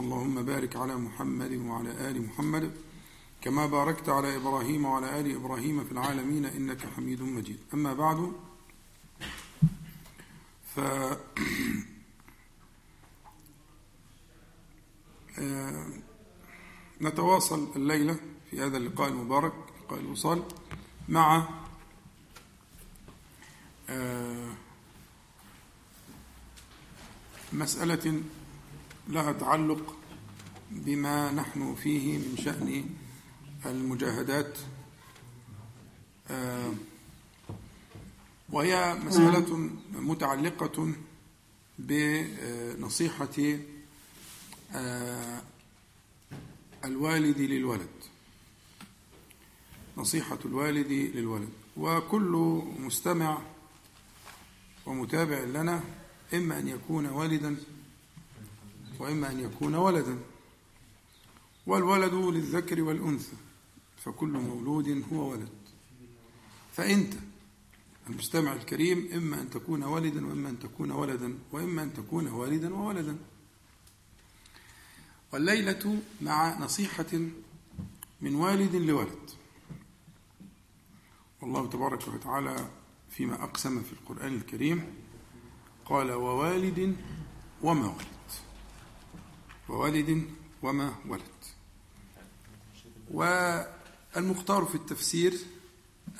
اللهم بارك على محمد وعلى آل محمد كما باركت على إبراهيم وعلى آل إبراهيم في العالمين إنك حميد مجيد. أما بعد ف نتواصل الليلة في هذا اللقاء المبارك لقاء الوصال مع مسألة لها تعلق بما نحن فيه من شأن المجاهدات. وهي مسألة متعلقة بنصيحة الوالد للولد. نصيحة الوالد للولد. وكل مستمع ومتابع لنا إما أن يكون والدا وإما أن يكون ولدا. والولد للذكر والأنثى فكل مولود هو ولد. فأنت المستمع الكريم إما أن تكون والدا وإما أن تكون ولدا وإما أن تكون والدا وولدا. والليلة مع نصيحة من والد لولد. والله تبارك وتعالى فيما أقسم في القرآن الكريم قال ووالد وما ولد ووالد وما ولد. والمختار في التفسير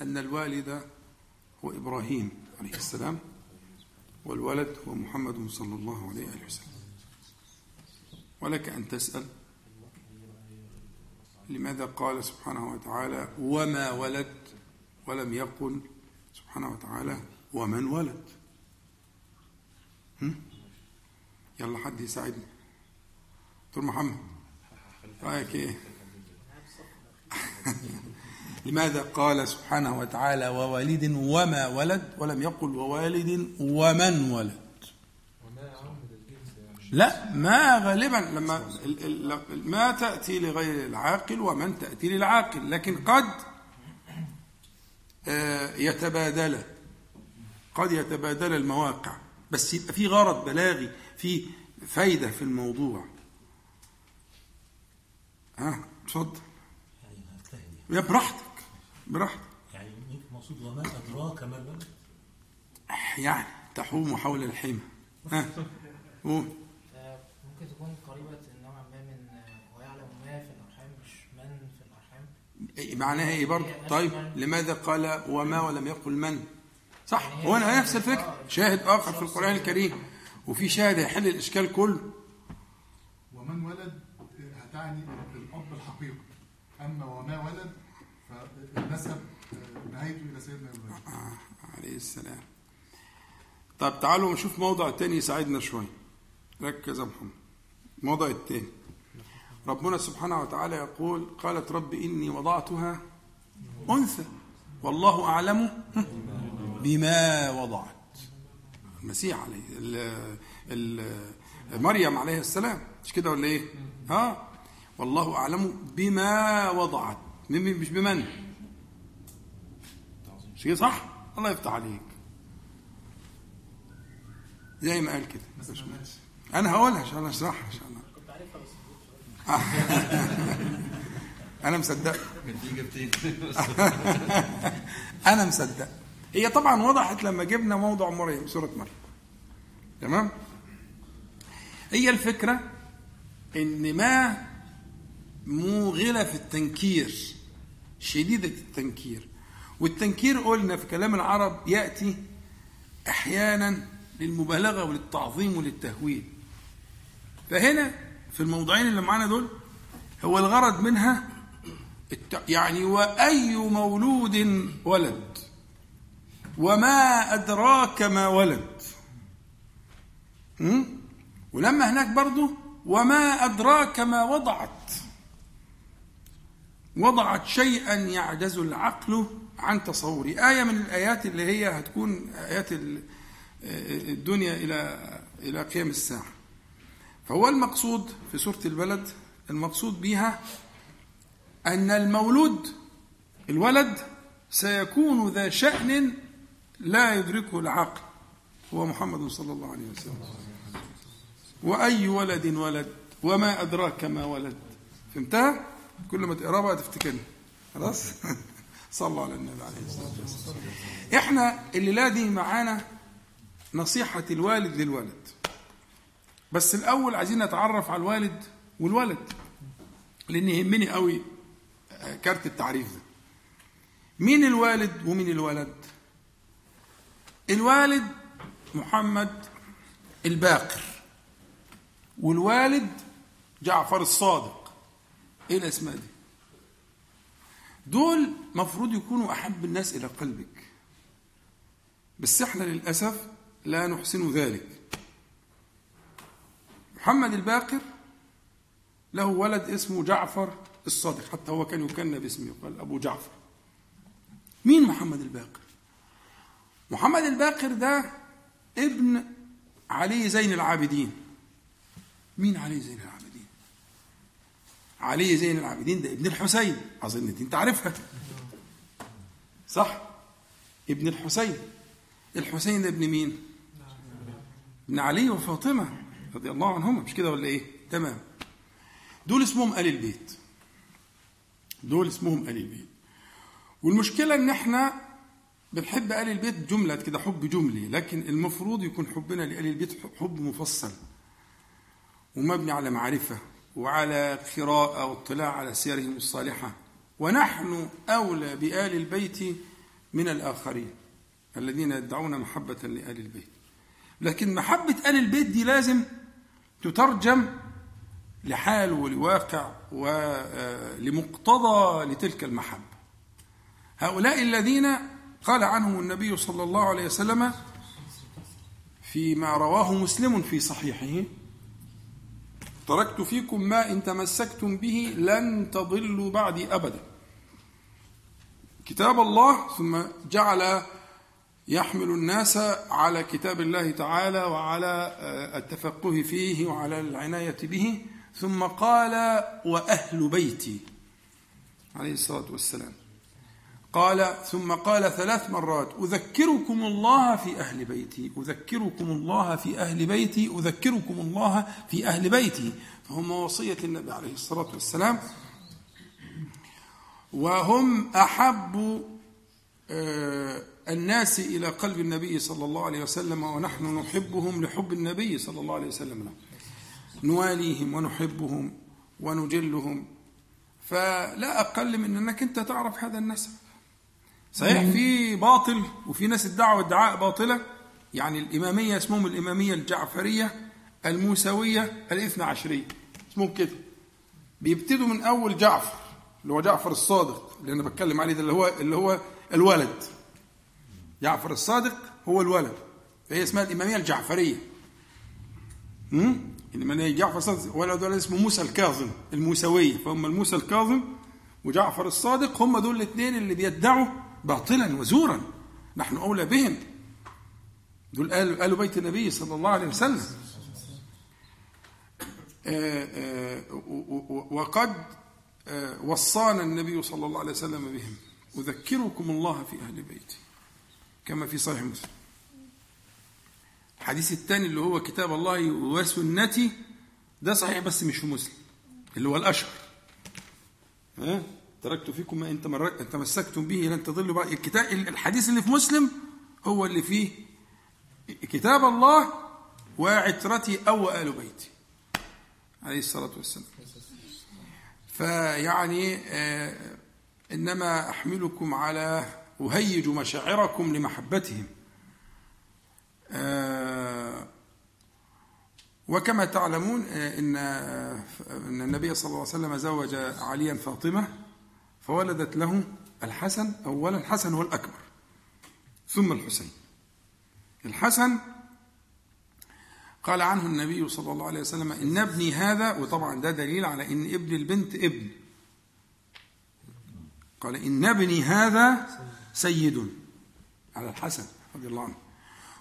أن الوالد هو إبراهيم عليه السلام والولد هو محمد صلى الله عليه وسلم. ولك أن تسأل لماذا قال سبحانه وتعالى وما ولد ولم يقل سبحانه وتعالى ومن ولد؟ يلا حد يساعدني. دكتور محمد. رأيك إيه؟ لماذا قال سبحانه وتعالى ووالد وما ولد ولم يقل ووالد ومن ولد؟ لا ما غالبا لما ما تأتي لغير العاقل ومن تأتي للعاقل لكن قد يتبادل قد يتبادل المواقع. بس يبقى في غرض بلاغي في فايدة في الموضوع. ها اتفضل. يا براحتك براحتك. يعني مقصود وما أدراك ما الولد يعني تحوم حول الحمى ها قول. ممكن تكون قريبة نوعا ما من ويعلم ما في الأرحام مش من في الأرحام. معناها إيه برضه؟ طيب لماذا قال وما ولم يقل من؟ صح هو أنا نفس الفكرة شاهد آخر في القرآن الكريم. وفي شاهد هيحل الإشكال كله. ومن ولد هتعني اما وما ولد فالنسب نهايته إلى سيدنا إبراهيم آه عليه السلام. طب تعالوا نشوف موضع تاني يساعدنا شوية. ركز يا محمد. الموضع التاني. ربنا سبحانه وتعالى يقول قالت رب إني وضعتها أنثى. والله أعلم بما وضعت. المسيح عليه مريم عليه السلام. مش كده ولا إيه؟ ها؟ والله أعلم بما وضعت. مش بمن؟ مش كده صح؟ الله يفتح عليك. زي ما قال كده. أنا هقولها عشان أشرحها عشان كنت عارفها بس أنا مصدق. أنا مصدق. هي طبعا وضحت لما جبنا موضوع مريم سورة مريم. تمام؟ هي الفكرة إن ما موغلة في التنكير شديدة التنكير والتنكير قلنا في كلام العرب يأتي أحيانا للمبالغة وللتعظيم وللتهويل فهنا في الموضوعين اللي معانا دول هو الغرض منها. يعني وأي مولود ولد وما أدراك ما ولد? ولما هناك برضه وما أدراك ما وضعت وضعت شيئا يعجز العقل عن تصوره آية من الآيات اللي هي هتكون آيات ال- الدنيا إلى إلى قيام الساعة. فهو المقصود في سورة البلد المقصود بها أن المولود الولد سيكون ذا شأن لا يدركه العقل. هو محمد صلى الله عليه وسلم. وأي ولد ولد؟ وما أدراك ما ولد؟ فهمتها؟ كل ما تقرأ بقى تفتكرني. خلاص؟ صلوا على النبي عليه الصلاة والسلام. إحنا الليلة دي معانا نصيحة الوالد للولد. بس الأول عايزين نتعرف على الوالد والولد لأن يهمني قوي كارت التعريف ده. مين الوالد ومين الولد؟ الوالد محمد الباقر والوالد جعفر الصادق. إيه الاسماء دي؟ دول مفروض يكونوا أحب الناس إلى قلبك. بس إحنا للأسف لا نحسن ذلك. محمد الباقر له ولد اسمه جعفر الصادق حتى هو كان يكنى باسمه قال أبو جعفر. مين محمد الباقر؟ محمد الباقر ده ابن علي زين العابدين. مين علي زين العابدين؟ علي زين العابدين ده ابن الحسين. أظن أنت عارفها. صح؟ ابن الحسين. الحسين ده ابن مين؟ ابن علي وفاطمة رضي الله عنهما. مش كده ولا إيه؟ تمام. دول اسمهم آل البيت. دول اسمهم آل البيت. والمشكلة إن إحنا بنحب آل البيت جملة كده حب جملي. لكن المفروض يكون حبنا لآل البيت حب مفصل. ومبني على معرفة. وعلى قراءة واطلاع على سيرهم الصالحة. ونحن أولى بآل البيت من الآخرين الذين يدعون محبة لآل البيت. لكن محبة آل البيت دي لازم تترجم لحال ولواقع ولمقتضى لتلك المحبة. هؤلاء الذين قال عنهم النبي صلى الله عليه وسلم فيما رواه مسلم في صحيحه تركت فيكم ما إن تمسكتم به لن تضلوا بعدي أبدا. كتاب الله ثم جعل يحمل الناس على كتاب الله تعالى وعلى التفقه فيه وعلى العناية به. ثم قال وأهل بيتي عليه الصلاة والسلام. قال ثم قال ثلاث مرات أذكركم الله في أهل بيتي أذكركم الله في أهل بيتي أذكركم الله في أهل بيتي. فهم وصية النبي عليه الصلاة والسلام. وهم أحب الناس إلى قلب النبي صلى الله عليه وسلم ونحن نحبهم لحب النبي صلى الله عليه وسلم. نواليهم ونحبهم ونجلهم. فلا أقل من أنك أنت تعرف هذا النسب. صحيح في باطل وفي ناس ادعوا ادعاء باطلة. يعني الإمامية اسمهم الإمامية الجعفرية الموسوية الاثنى عشرية. اسمهم كده. بيبتدوا من أول جعفر اللي هو جعفر الصادق اللي أنا بتكلم عليه ده اللي هو اللي هو الولد. جعفر الصادق هو الولد. فهي اسمها الإمامية الجعفرية. امم الإمامية جعفر الصادق ولد ولد اسمه موسى الكاظم الموسوية. فهم الموسى الكاظم وجعفر الصادق هم دول الاثنين اللي بيدعوا باطلا وزورا. نحن أولى بهم. دول قالوا قالوا بيت النبي صلى الله عليه وسلم. آآ آآ وقد وصانا النبي صلى الله عليه وسلم بهم. أذكركم الله في أهل بيتي. كما في صحيح مسلم. الحديث الثاني اللي هو كتاب الله وسنتي ده صحيح بس مش في مسلم. اللي هو الأشهر ها؟ تركت فيكم ما إن تمسكتم به لن تضلوا بعد. الكتاب الحديث اللي في مسلم هو اللي فيه كتاب الله وعترتي أو آل بيتي. عليه الصلاة والسلام. فيعني آه إنما أحملكم على أهيج مشاعركم لمحبتهم. آه وكما تعلمون إن إن النبي صلى الله عليه وسلم زوج عليا فاطمة. فولدت له الحسن اولا الحسن هو الأكبر ثم الحسين. الحسن قال عنه النبي صلى الله عليه وسلم إن ابني هذا وطبعا ده دليل على إن ابن البنت ابن. قال إن ابني هذا سيد على الحسن رضي الله عنه.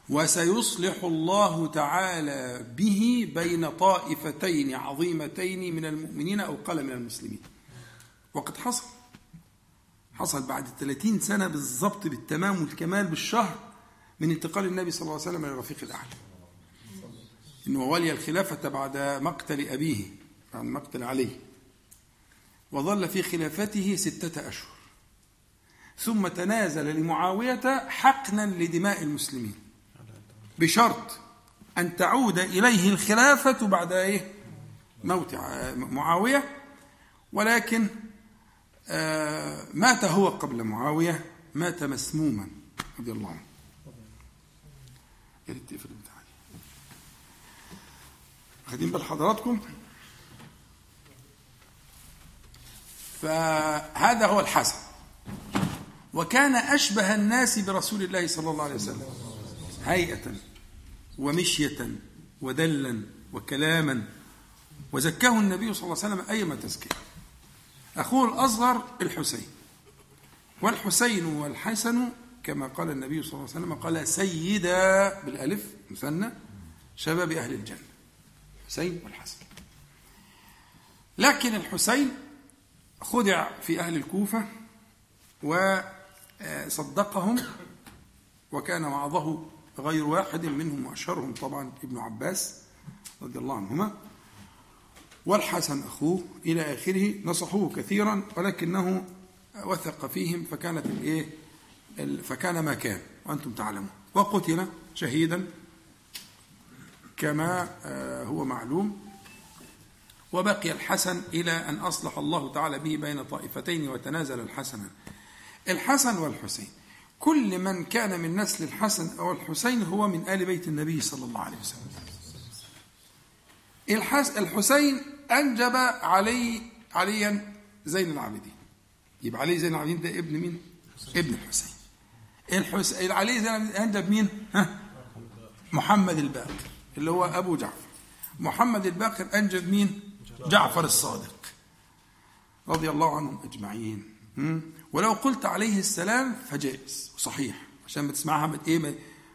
وسيصلح الله تعالى به بين طائفتين عظيمتين من المؤمنين أو قال من المسلمين. وقد حصل حصل بعد 30 سنة بالضبط بالتمام والكمال بالشهر من انتقال النبي صلى الله عليه وسلم إلى الرفيق الأعلى. إنه ولي الخلافة بعد مقتل أبيه بعد مقتل عليه وظل في خلافته ستة أشهر. ثم تنازل لمعاوية حقنا لدماء المسلمين. بشرط أن تعود إليه الخلافة بعد إيه؟ موت معاوية. ولكن مات هو قبل معاوية مات مسموما رضي الله عنه. يا ريت تقفل البتاع دي. واخدين بال حضراتكم. فهذا هو الحسن. وكان أشبه الناس برسول الله صلى الله عليه وسلم. هيئة ومشية ودلا وكلاما. وزكاه النبي صلى الله عليه وسلم أيما تزكية. أخوه الأصغر الحسين. والحسين والحسن كما قال النبي صلى الله عليه وسلم قال سيدا بالألف مثنى شباب أهل الجنة. حسين والحسن. لكن الحسين خدع في أهل الكوفة وصدقهم وكان وعظه غير واحد منهم وأشهرهم طبعا ابن عباس رضي الله عنهما. والحسن أخوه إلى آخره نصحوه كثيرا ولكنه وثق فيهم فكانت الإيه؟ فكان ما كان وأنتم تعلمون. وقتل شهيدا كما آه، هو معلوم. وبقي الحسن إلى أن أصلح الله تعالى به بين طائفتين وتنازل الحسن. الحسن والحسين. كل من كان من نسل الحسن أو الحسين هو من آل بيت النبي صلى الله عليه وسلم. الحس الحسين أنجب علي عليا زين العابدين يبقى علي زين العابدين ده ابن مين؟ ابن الحسين الحسين علي زين العابدين أنجب مين؟ ها؟ محمد الباقر اللي هو أبو جعفر محمد الباقر أنجب مين؟ جعفر الصادق رضي الله عنهم أجمعين? ولو قلت عليه السلام فجائز صحيح عشان ما تسمعها ما إيه ما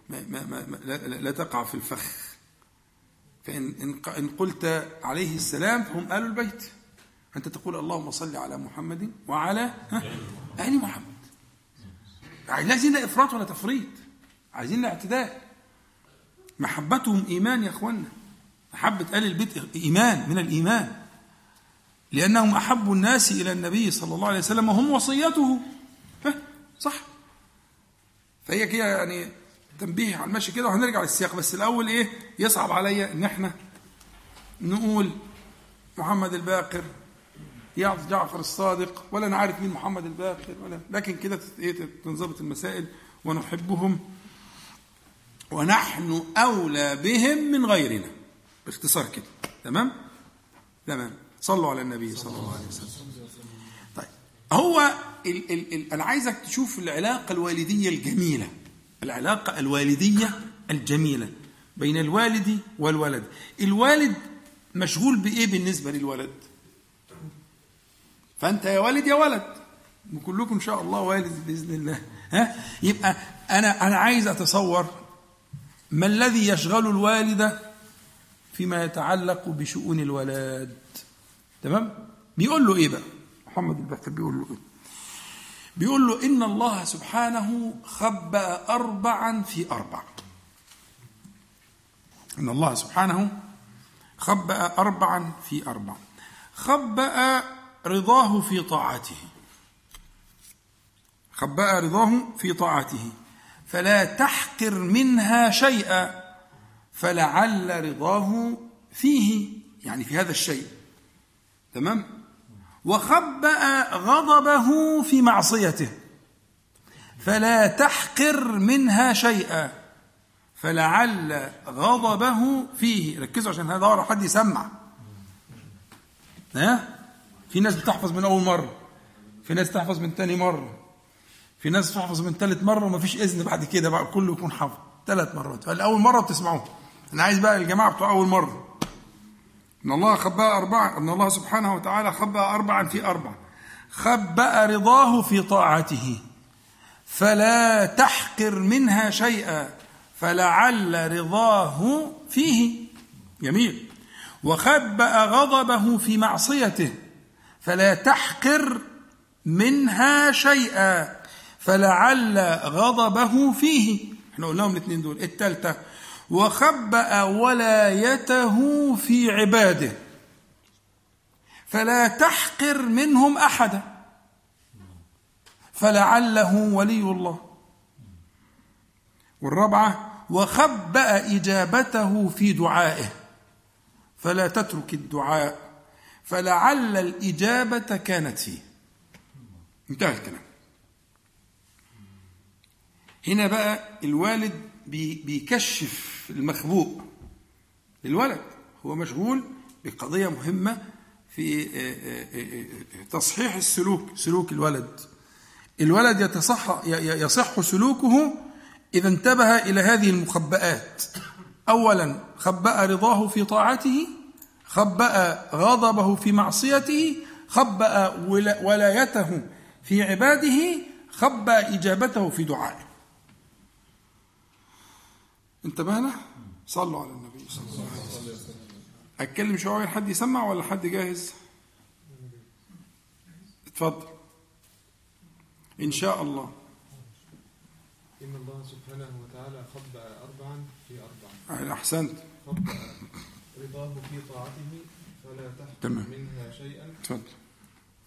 ما ما ما لا تقع في الفخ فإن إن قلت عليه السلام فهم آل البيت. أنت تقول اللهم صل على محمد وعلى؟ آل محمد. لازم لا إفراط ولا تفريط؟ عايزين لا اعتدال. محبتهم إيمان يا أخوانا محبة آل البيت إيمان من الإيمان. لأنهم أحب الناس إلى النبي صلى الله عليه وسلم وهم وصيته؟ صح. فهي كده يعني تنبيه على المشي كده وهنرجع للسياق. بس الأول إيه؟ يصعب عليا إن إحنا نقول محمد الباقر جعفر الصادق ولا أنا عارف مين محمد الباقر ولا لكن كده إيه تنضبط المسائل ونحبهم ونحن أولى بهم من غيرنا. باختصار كده. تمام؟ تمام. صلوا على النبي صلى الله عليه وسلم. طيب. هو ال ال ال أنا عايزك تشوف العلاقة الوالدية الجميلة. العلاقة الوالدية الجميلة بين الوالد والولد. الوالد مشغول بإيه بالنسبة للولد؟ فأنت يا والد يا ولد. وكلكم إن شاء الله والد بإذن الله. ها؟ يبقى أنا أنا عايز أتصور ما الذي يشغل الوالد فيما يتعلق بشؤون الولد؟ تمام؟ بيقول له إيه بقى؟ محمد البكر بيقول له إيه؟ بيقول له إن الله سبحانه خبأ اربعا في أربع. إن الله سبحانه خبأ اربعا في أربع. خبأ رضاه في طاعته. خبأ رضاه في طاعته. فلا تحقر منها شيئا فلعل رضاه فيه يعني في هذا الشيء. تمام؟ وخبأ غضبه في معصيته. فلا تحقر منها شيئا. فلعل غضبه فيه. ركزوا عشان هذا ورا حد يسمع. ها؟ في ناس بتحفظ من أول مرة. في ناس تحفظ من تاني مرة. في ناس تحفظ من ثالث مرة وما فيش إذن بعد كده بقى كله يكون حافظ. ثلاث مرات. فالاول مرة بتسمعوه. أنا عايز بقى الجماعة بتوع أول مرة. إن الله خبأ اربعه إن الله سبحانه وتعالى خبأ اربعا في اربعه خبأ رضاه في طاعته. فلا تحقر منها شيئا. فلعل رضاه فيه. جميل. وخبأ غضبه في معصيته. فلا تحقر منها شيئا. فلعل غضبه فيه. إحنا قلناهم الاثنين دول. الثالثه وخبأ ولايته في عباده. فلا تحقر منهم أحدا. فلعله ولي الله. والرابعة وخبأ إجابته في دعائه. فلا تترك الدعاء. فلعل الإجابة كانت فيه. انتهى الكلام. هنا بقى الوالد بيكشف المخبوء للولد. هو مشغول بقضية مهمة في آه، آه، آه، تصحيح السلوك سلوك الولد. الولد يتصح يصح سلوكه إذا انتبه إلى هذه المخبآت. أولا خبأ رضاه في طاعته خبأ غضبه في معصيته خبأ ولا- ولايته في عباده خبأ إجابته في دعائه. انتبهنا صلوا على النبي صلى الله عليه وسلم. اتكلم شوية حد يسمع ولا حد جاهز؟ اتفضل. إن شاء الله. إن الله سبحانه وتعالى خبأ أربعا في أربعة أحسنت. خبأ رضاه في طاعته فلا تحكم تمام. منها شيئا. اتفضل.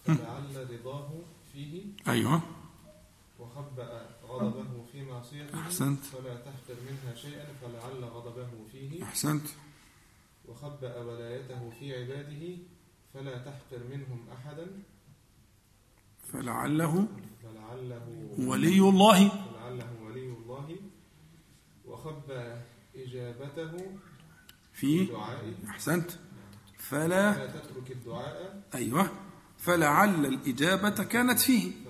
فلعل رضاه فيه. أيوه. وخبأ غضبه. في معصيته أحسنت. فلا تحقر منها شيئا فلعل غضبه فيه. أحسنت. وخبأ ولايته في عباده فلا تحقر منهم أحدا. فلعله فلعله ولي الله. فلعله ولي الله. وخبأ إجابته في دعائه. أحسنت. فلا فلا تترك الدعاء. أيوه. فلعل الإجابة كانت فيه. الإجابة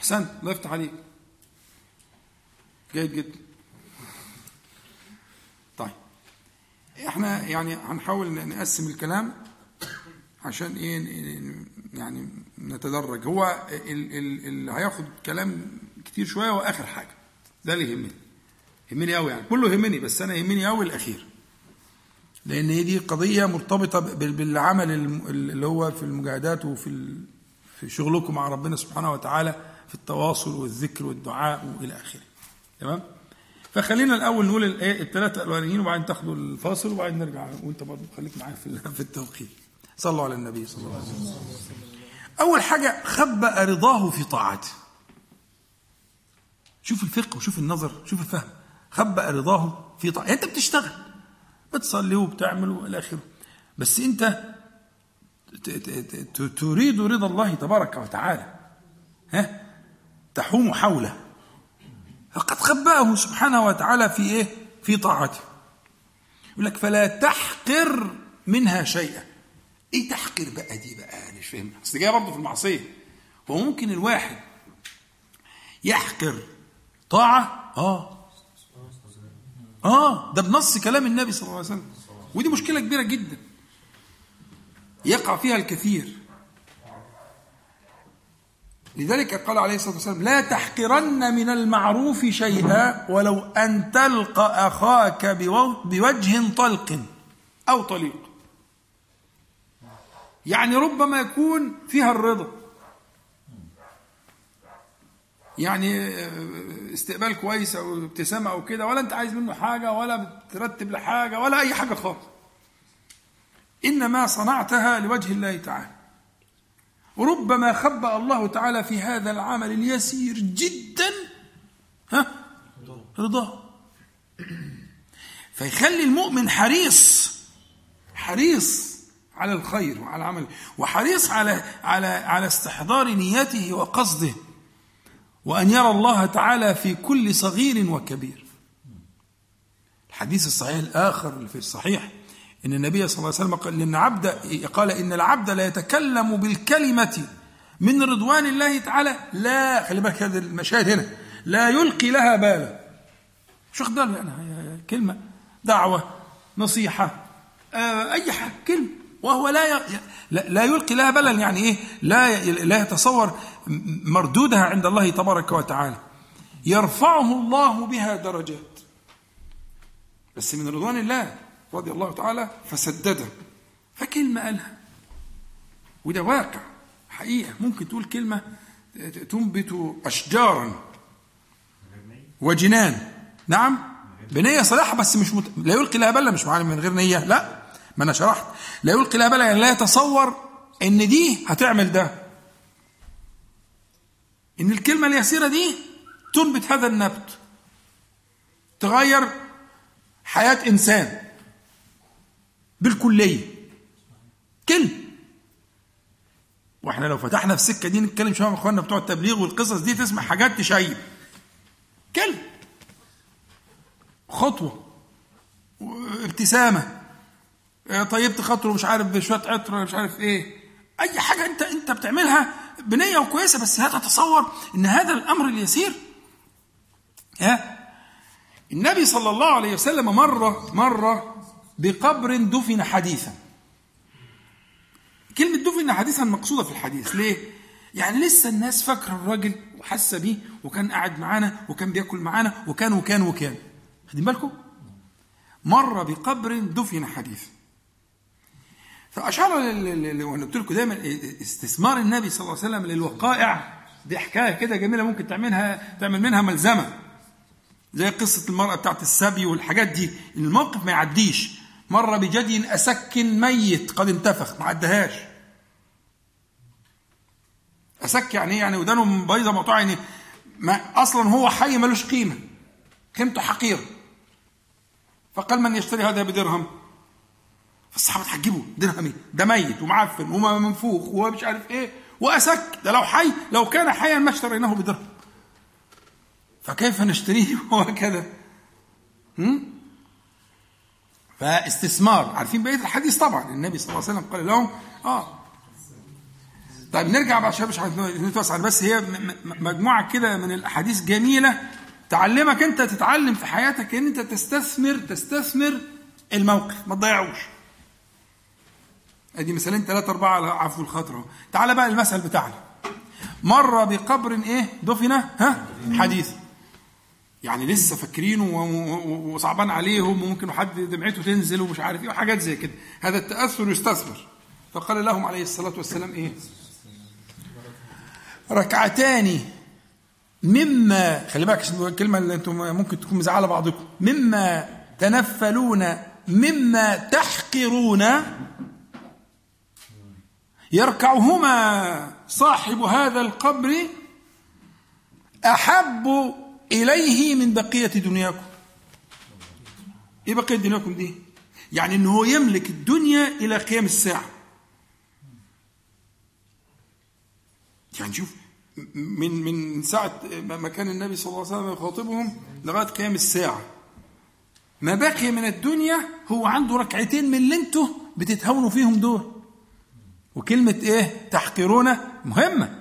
إحسنت الله يفتح عليك. جيد جدا. طيب إحنا يعني هنحاول نقسم الكلام عشان إيه يعني نتدرج. هو ال- ال- اللي هياخد كلام كتير شوية هو آخر حاجة. ده اللي يهمني. يهمني قوي يعني. كله يهمني بس أنا يهمني قوي الأخير. لأن هي دي قضية مرتبطة بال- بالعمل اللي هو في المجاهدات وفي في شغلكم مع ربنا سبحانه وتعالى. في التواصل والذكر والدعاء وإلى آخره. تمام؟ فخلينا الأول نقول الايه الثلاثة الأولانيين وبعدين تاخدوا الفاصل وبعدين نرجع وأنت برضه خليك معايا في في التوقيت. صلوا على النبي صلى الله عليه وسلم. أول حاجة خبأ رضاه في طاعته. شوف الفقه وشوف النظر شوف الفهم. خبأ رضاه في طاعته. أنت بتشتغل بتصلي وبتعمل وإلى آخره. بس أنت تريد رضا الله تبارك وتعالى. ها؟ تحوم حوله. فقد خبأه سبحانه وتعالى في إيه؟ في طاعته. يقول لك فلا تحقر منها شيئا. إيه تحقر بقى دي بقى؟ أنا مش فاهم. أصل جاية برضه في المعصية. هو ممكن الواحد يحقر طاعة؟ آه. آه. ده بنص كلام النبي صلى الله عليه وسلم. ودي مشكلة كبيرة جدا. يقع فيها الكثير. لذلك قال عليه الصلاة والسلام لا تحقرن من المعروف شيئا ولو أن تلقى أخاك بو- بوجه طلق أو طليق. يعني ربما يكون فيها الرضا. يعني استقبال كويس أو ابتسامة أو كده ولا أنت عايز منه حاجة ولا بترتب لحاجة ولا أي حاجة خالص. إنما صنعتها لوجه الله تعالى. وربما خبأ الله تعالى في هذا العمل اليسير جدا ها؟ رضاه. فيخلي المؤمن حريص حريص على الخير وعلى العمل وحريص على على على استحضار نيته وقصده وأن يرى الله تعالى في كل صغير وكبير. الحديث الصحيح الآخر في الصحيح إن النبي صلى الله عليه وسلم قال إن عبد قال إن العبد لا يتكلم بالكلمة من رضوان الله تعالى. لا خلي بالك هذه المشاهد هنا. لا يلقي لها بالا. مش واخد باله يعني كلمة دعوة نصيحة آه، أي حاجة كلمة. وهو لا لا يلقي لها بالا. يعني إيه؟ لا لا يتصور مردودها عند الله تبارك وتعالى. يرفعه الله بها درجات. بس من رضوان الله. رضي الله تعالى فسدده. فكلمة قالها. وده واقع حقيقة. ممكن تقول كلمة تنبت أشجارا. وجنان. نعم. بنية صالحة بس مش مت... لا يلقي لها بالا مش معنى من غير نية. لا. ما أنا شرحت. لا يلقي لها بالا يعني لا يتصور إن دي هتعمل ده. إن الكلمة اليسيرة دي تنبت هذا النبت. تغير حياة إنسان. بالكلية. كلمة وإحنا لو فتحنا في السكه دي نتكلم شوية مع اخواننا بتوع التبليغ والقصص دي تسمع حاجات تشيب. كلمه خطوة. ابتسامه آه، طيبت خاطره مش عارف بشوية عطر مش عارف إيه. أي حاجة انت انت بتعملها بنية وكويسة بس لا تتصور إن هذا الأمر اليسير. ها؟ النبي صلى الله عليه وسلم مرة مرة بقبر دفن حديثا. كلمة دفن حديثا مقصودة في الحديث. ليه؟ يعني لسه الناس فاكرة الراجل وحاسة بيه وكان قاعد معانا وكان بياكل معانا وكان وكان وكان. خدين بالكم؟ مر بقبر دفن حديثا فأشار لل- لل- وأنا قلت لكم دايما استثمار النبي صلى الله عليه وسلم للوقائع. دي حكاية كده جميلة ممكن تعملها تعمل منها ملزمة. زي قصة المرأة بتاعت السبي والحاجات دي. الموقف ما يعديش. مر بجدي أسك ميت. قد انتفخ ما عدهاش. أسك يعني إيه؟ يعني ودانه بايظة مقطوعة يعني ما أصلا هو حي ملوش قيمة. قيمته حقيرة فقال من يشتري هذا بدرهم؟ فالصحابة اتحجبوا درهم؟ ده ميت ومعفن ومنفوخ ومش عارف إيه. وأسك ده لو حي لو كان حيا ما اشتريناه بدرهم. فكيف نشتريه وهكذا؟ فاستثمار. عارفين بقية الحديث طبعا. النبي صلى الله عليه وسلم قال لهم آه. طيب نرجع بقى عشان مش هنتوسع بس هي مجموعة كده من الأحاديث جميلة تعلمك أنت تتعلم في حياتك إن أنت تستثمر تستثمر الموقف ما تضيعوش. أدي مثالين ثلاثة أربعة على عفو الخاطر أهو. تعال بقى المثل بتاعنا. مر بقبر إيه؟ دفن ها؟ حديث. يعني لسه فاكرينه وصعبان عليهم وممكن حد دمعته تنزل ومش عارف إيه وحاجات زي كده. هذا التأثر يستثمر. فقال لهم عليه الصلاة والسلام إيه؟ ركعتان مما خلي بالك الكلمة اللي أنتم ممكن تكون مزعلة بعضكم. مما تنفلون مما تحقرون يركعهما صاحب هذا القبر أحب إليه من بقية دنياكم. إيه بقية دنياكم دي؟ يعني إن هو يملك الدنيا إلى قيام الساعة. يعني شوف من من ساعة ما كان النبي صلى الله عليه وسلم يخاطبهم لغاية قيام الساعة. ما بقي من الدنيا هو عنده ركعتين من اللي أنتوا بتتهونوا فيهم دول. وكلمة إيه؟ تحقرون مهمة.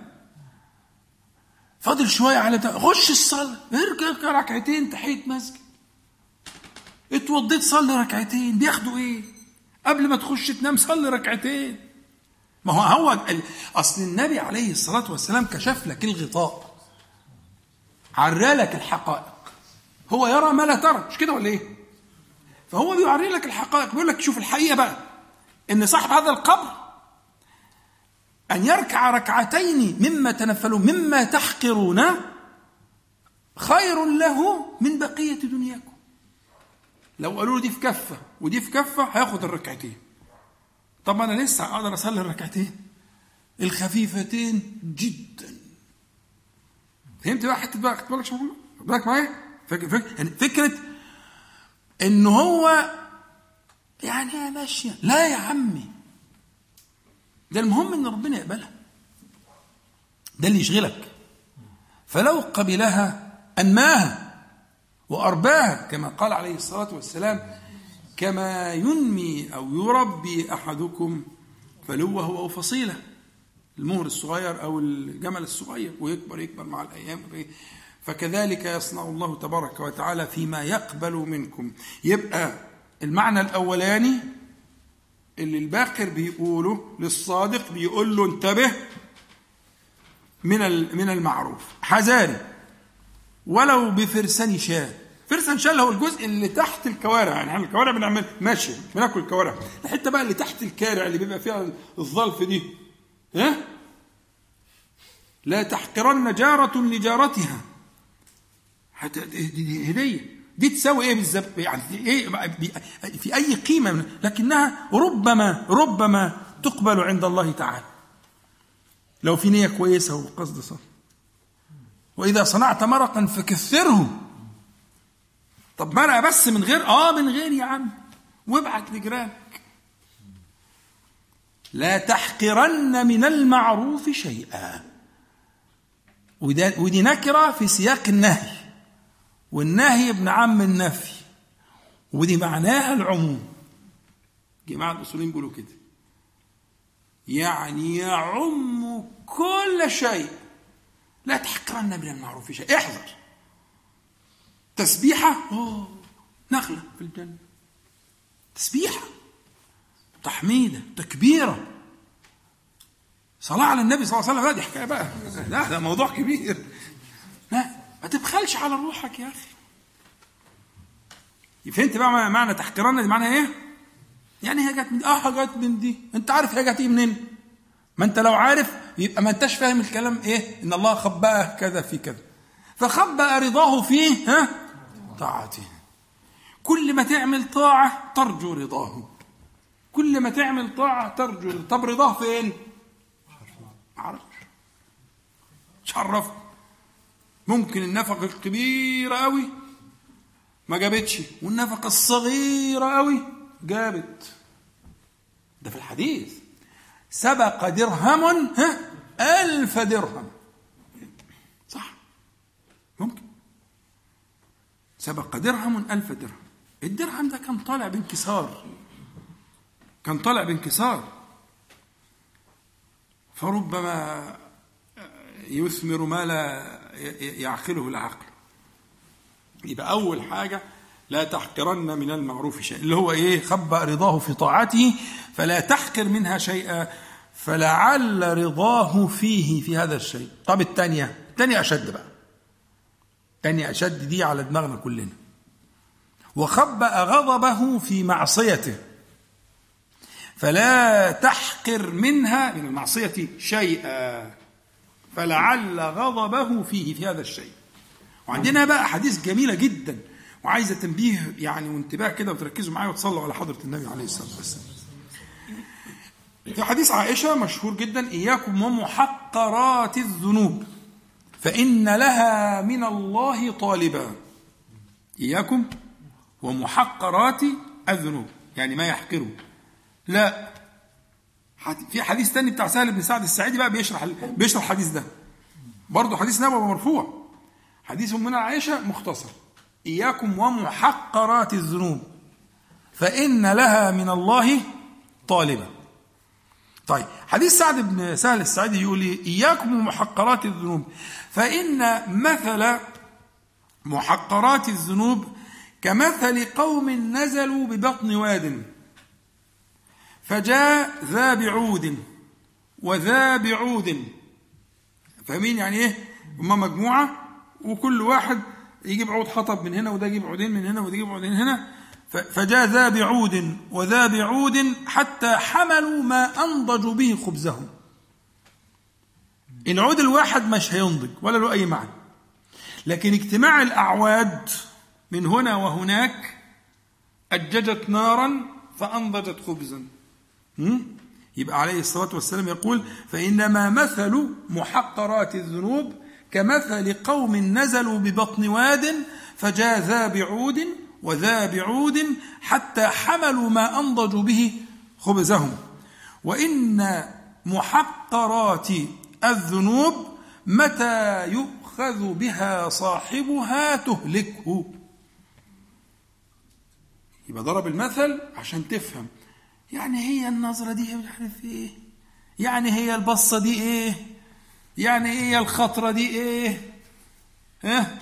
فاضل شوية على بتاع خش الصلاة ارجع ركعتين تحية مسجد. اتوضيت صلي ركعتين. بياخدوا إيه؟ قبل ما تخش تنام صلي ركعتين. ما هو هو أصل النبي عليه الصلاة والسلام كشف لك الغطاء. عرى لك الحقائق. هو يرى ما لا ترى. مش كده ولا إيه؟ فهو بيوري لك الحقائق. بيقول لك شوف الحقيقة بقى. إن صاحب هذا القبر أن يركع ركعتين مما تنفلون مما تحقرون خير له من بقية دنياكم. لو قالوا له دي في كفة ودي في كفة هياخد الركعتين. طب أنا لسه أقدر أصلي الركعتين. الخفيفتين جدا. فهمت بقى حتة بقى؟ خدت بالك؟ خد بالك معايا؟ يعني فكرة إن هو يعني ماشية. لا يا عمي. ده المهم إن ربنا يقبلها. ده اللي يشغلك. فلو قبلها أنماها وأرباها كما قال عليه الصلاة والسلام كما ينمي أو يربي أحدكم فلوه أو فصيلة. المهر الصغير أو الجمل الصغير ويكبر يكبر مع الأيام. فكذلك يصنع الله تبارك وتعالى فيما يقبل منكم. يبقى المعنى الأولاني اللي الباقر بيقوله للصادق بيقول له انتبه من من المعروف. حذاري. ولو بفرسان شاة. فرسان شاة اللي هو الجزء اللي تحت الكوارع. يعني إحنا الكوارع بنعمل ماشي بناكل الكوارع. الحتة بقى اللي تحت الكارع اللي بيبقى فيها الظلف دي. ها؟ لا تحقرن جارة لجارتها. حتى دي هدية. دي تساوي إيه بالظبط يعني إيه؟ في أي قيمة؟ من- لكنها ربما ربما تقبل عند الله تعالى. لو في نية كويسة وقصد صح. وإذا صنعت مرقا فكثره. طب مرقة بس من غير؟ آه من غير يا عم. وابعت لجيرانك. لا تحقرن من المعروف شيئا. وده- ودي نكرة في سياق النهي. والنهي ابن عم النفي. ودي معناها العموم. جماعة الأصوليين بيقولوا كده. يعني يعم كل شيء. لا تحقرن من المعروف شيء. احذر. تسبيحة؟ أوه. نخلة في الجنة. تسبيحة. تحميدة. تكبيرة. صلاة على النبي صلى الله عليه وسلم. لا دي حكاية بقى. لا ده موضوع كبير. ما تبخلش على روحك يا أخي. فهمت بقى معنى تحقيرنا دي؟ معناها إيه؟ يعني هي جت من آه جت من دي. أنت عارف هي جت منين؟ ما أنت لو عارف يبقى ما أنتش فاهم الكلام إيه؟ إن الله خبأ كذا في كذا. فخبأ رضاه فيه ها؟ طاعته. كل ما تعمل طاعة ترجو رضاه. كل ما تعمل طاعة ترجو رضاه. طب رضاه فين؟ مش عرفني ممكن النفقة الكبيرة قوي ما جابتش والنفقة الصغيرة قوي جابت. ده في الحديث. سبق درهم ها؟ ألف درهم. صح؟ ممكن. سبق درهم ألف درهم. الدرهم ده كان طالع بانكسار. كان طالع بانكسار. فربما يثمر ما لا يعقله العقل. يبقى أول حاجة لا تحقرن من المعروف شيء اللي هو إيه؟ خبأ رضاه في طاعته فلا تحقر منها شيئا فلعل رضاه فيه في هذا الشيء. طب الثانية الثانية أشد بقى. الثانية أشد دي على دماغنا كلنا. وخبأ غضبه في معصيته. فلا تحقر منها من المعصية شيئا. فلعل غضبه فيه في هذا الشيء. وعندنا بقى حديث جميلة جدا وعايزة تنبيه يعني وانتباه كده وتركزوا معايا وتصلوا على حضرة النبي عليه الصلاة والسلام. في حديث عائشة مشهور جدا إياكم ومحقرات الذنوب فإن لها من الله طالبا. إياكم ومحقرات الذنوب يعني ما يحقره. لا في حديث تاني بتاع سهل بن سعد السعيدي بقى بيشرح بيشرح الحديث ده. برضه حديث نبوي مرفوع. حديث من عائشة مختصر. إياكم ومحقرات الذنوب فإن لها من الله طالبا طيب حديث سعد بن سهل السعيدي يقول إياكم ومحقرات الذنوب فإن مثل محقرات الذنوب كمثل قوم نزلوا ببطن واد. فجاء ذا بعود وذا بعود. فاهمين يعني إيه؟ هما مجموعة وكل واحد يجيب عود حطب من هنا وده يجيب عودين من هنا وده يجيب عودين هنا. فجاء ذا بعود وذا بعود حتى حملوا ما انضجوا به خبزهم. العود الواحد مش هينضج ولا له أي معنى. لكن اجتماع الأعواد من هنا وهناك أججت نارا فأنضجت خبزا. يبقى عليه الصلاة والسلام يقول فإنما مثل محقرات الذنوب كمثل قوم نزلوا ببطن واد فجاء ذا بعود وذا بعود حتى حملوا ما أنضجوا به خبزهم. وإن محقرات الذنوب متى يؤخذ بها صاحبها تهلكه. يبقى ضرب المثل عشان تفهم. يعني هي النظرة دي مش عارف إيه؟ يعني هي البصة دي إيه؟ يعني هي الخطرة دي إيه؟ ها؟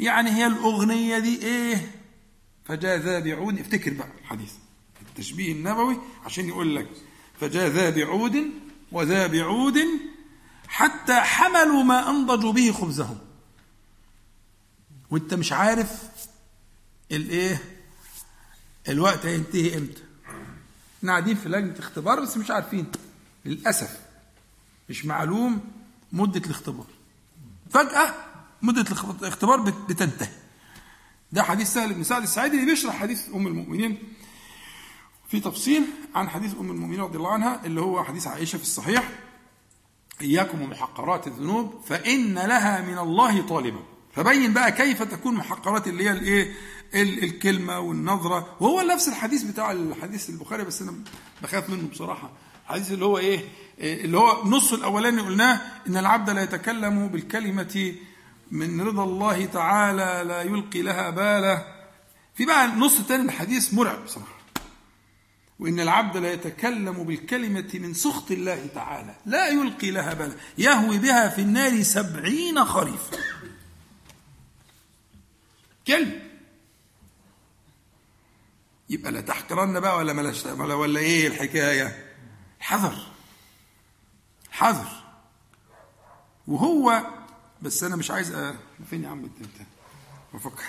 يعني هي الأغنية دي إيه؟ فجاء ذا بعود افتكر بقى الحديث التشبيه النبوي عشان يقول لك فجاء ذا بعود وذا بعود حتى حملوا ما أنضجوا به خبزهم. وأنت مش عارف الايه الوقت هينتهي إمتى؟ إحنا قاعدين في لجنة اختبار بس مش عارفين. للأسف. مش معلوم مدة الاختبار. فجأة مدة الاخت- الاختبار بت- بتنتهي. ده حديث سهل بن سعد السعيدي اللي بيشرح حديث أم المؤمنين. في تفصيل عن حديث أم المؤمنين رضي الله عنها اللي هو حديث عائشة في الصحيح. إياكم ومحقرات الذنوب فإن لها من الله طالبا. فبين بقى كيف تكون محقرات اللي هي الايه؟ ال- الكلمة والنظرة. وهو نفس الحديث بتاع الحديث البخاري بس أنا بخاف منه بصراحة. الحديث اللي هو إيه؟ اللي هو نص الأولاني قلناه إن العبد لا يتكلم بالكلمة من رضا الله تعالى لا يلقي لها باله. في بقى النص الثاني من الحديث مرعب بصراحة. وإن العبد لا يتكلم بالكلمة من سخط الله تعالى لا يلقي لها بالا يهوي بها في النار سبعين خريفا. كلمة يبقى لا تحقرن بقى ولا ملاش ولا, ولا إيه الحكاية؟ حذر. حذر. وهو بس أنا مش عايز أ... فين يا عم انت بفكر.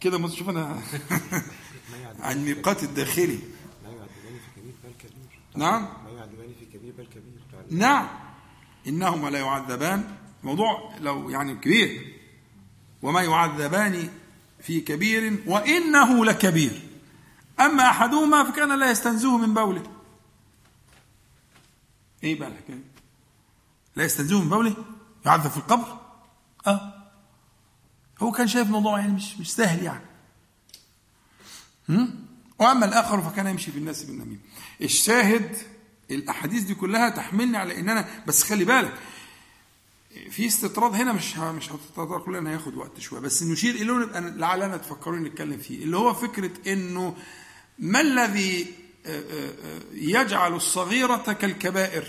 كده ما تشوف أنا عن الميقات الداخلي. نعم. لا يعذبان في كبير بل كبير. نعم. إنهما لا يعذبان. موضوع لو يعني كبير. وما يعذبان في كبير وإنه لكبير. أما أحدهما فكان لا يستنزه من بوله. إيه بقى الحكاية؟ لا يستنزه من بوله؟ يعذب في القبر؟ آه. هو كان شايف الموضوع يعني مش مش سهل يعني؟ وأما الآخر فكان يمشي في الناس بالنميمة. الشاهد الأحاديث دي كلها تحملني على إن أنا بس خلي بالك في استطراد هنا مش مش هتتطرق لنا هياخد وقت شوية. بس نشير اليه ونبقى لعلنا تفكرون نتكلم فيه. اللي هو فكرة إنه ما الذي آه، آه، آه، يجعل الصغيرة كالكبائر؟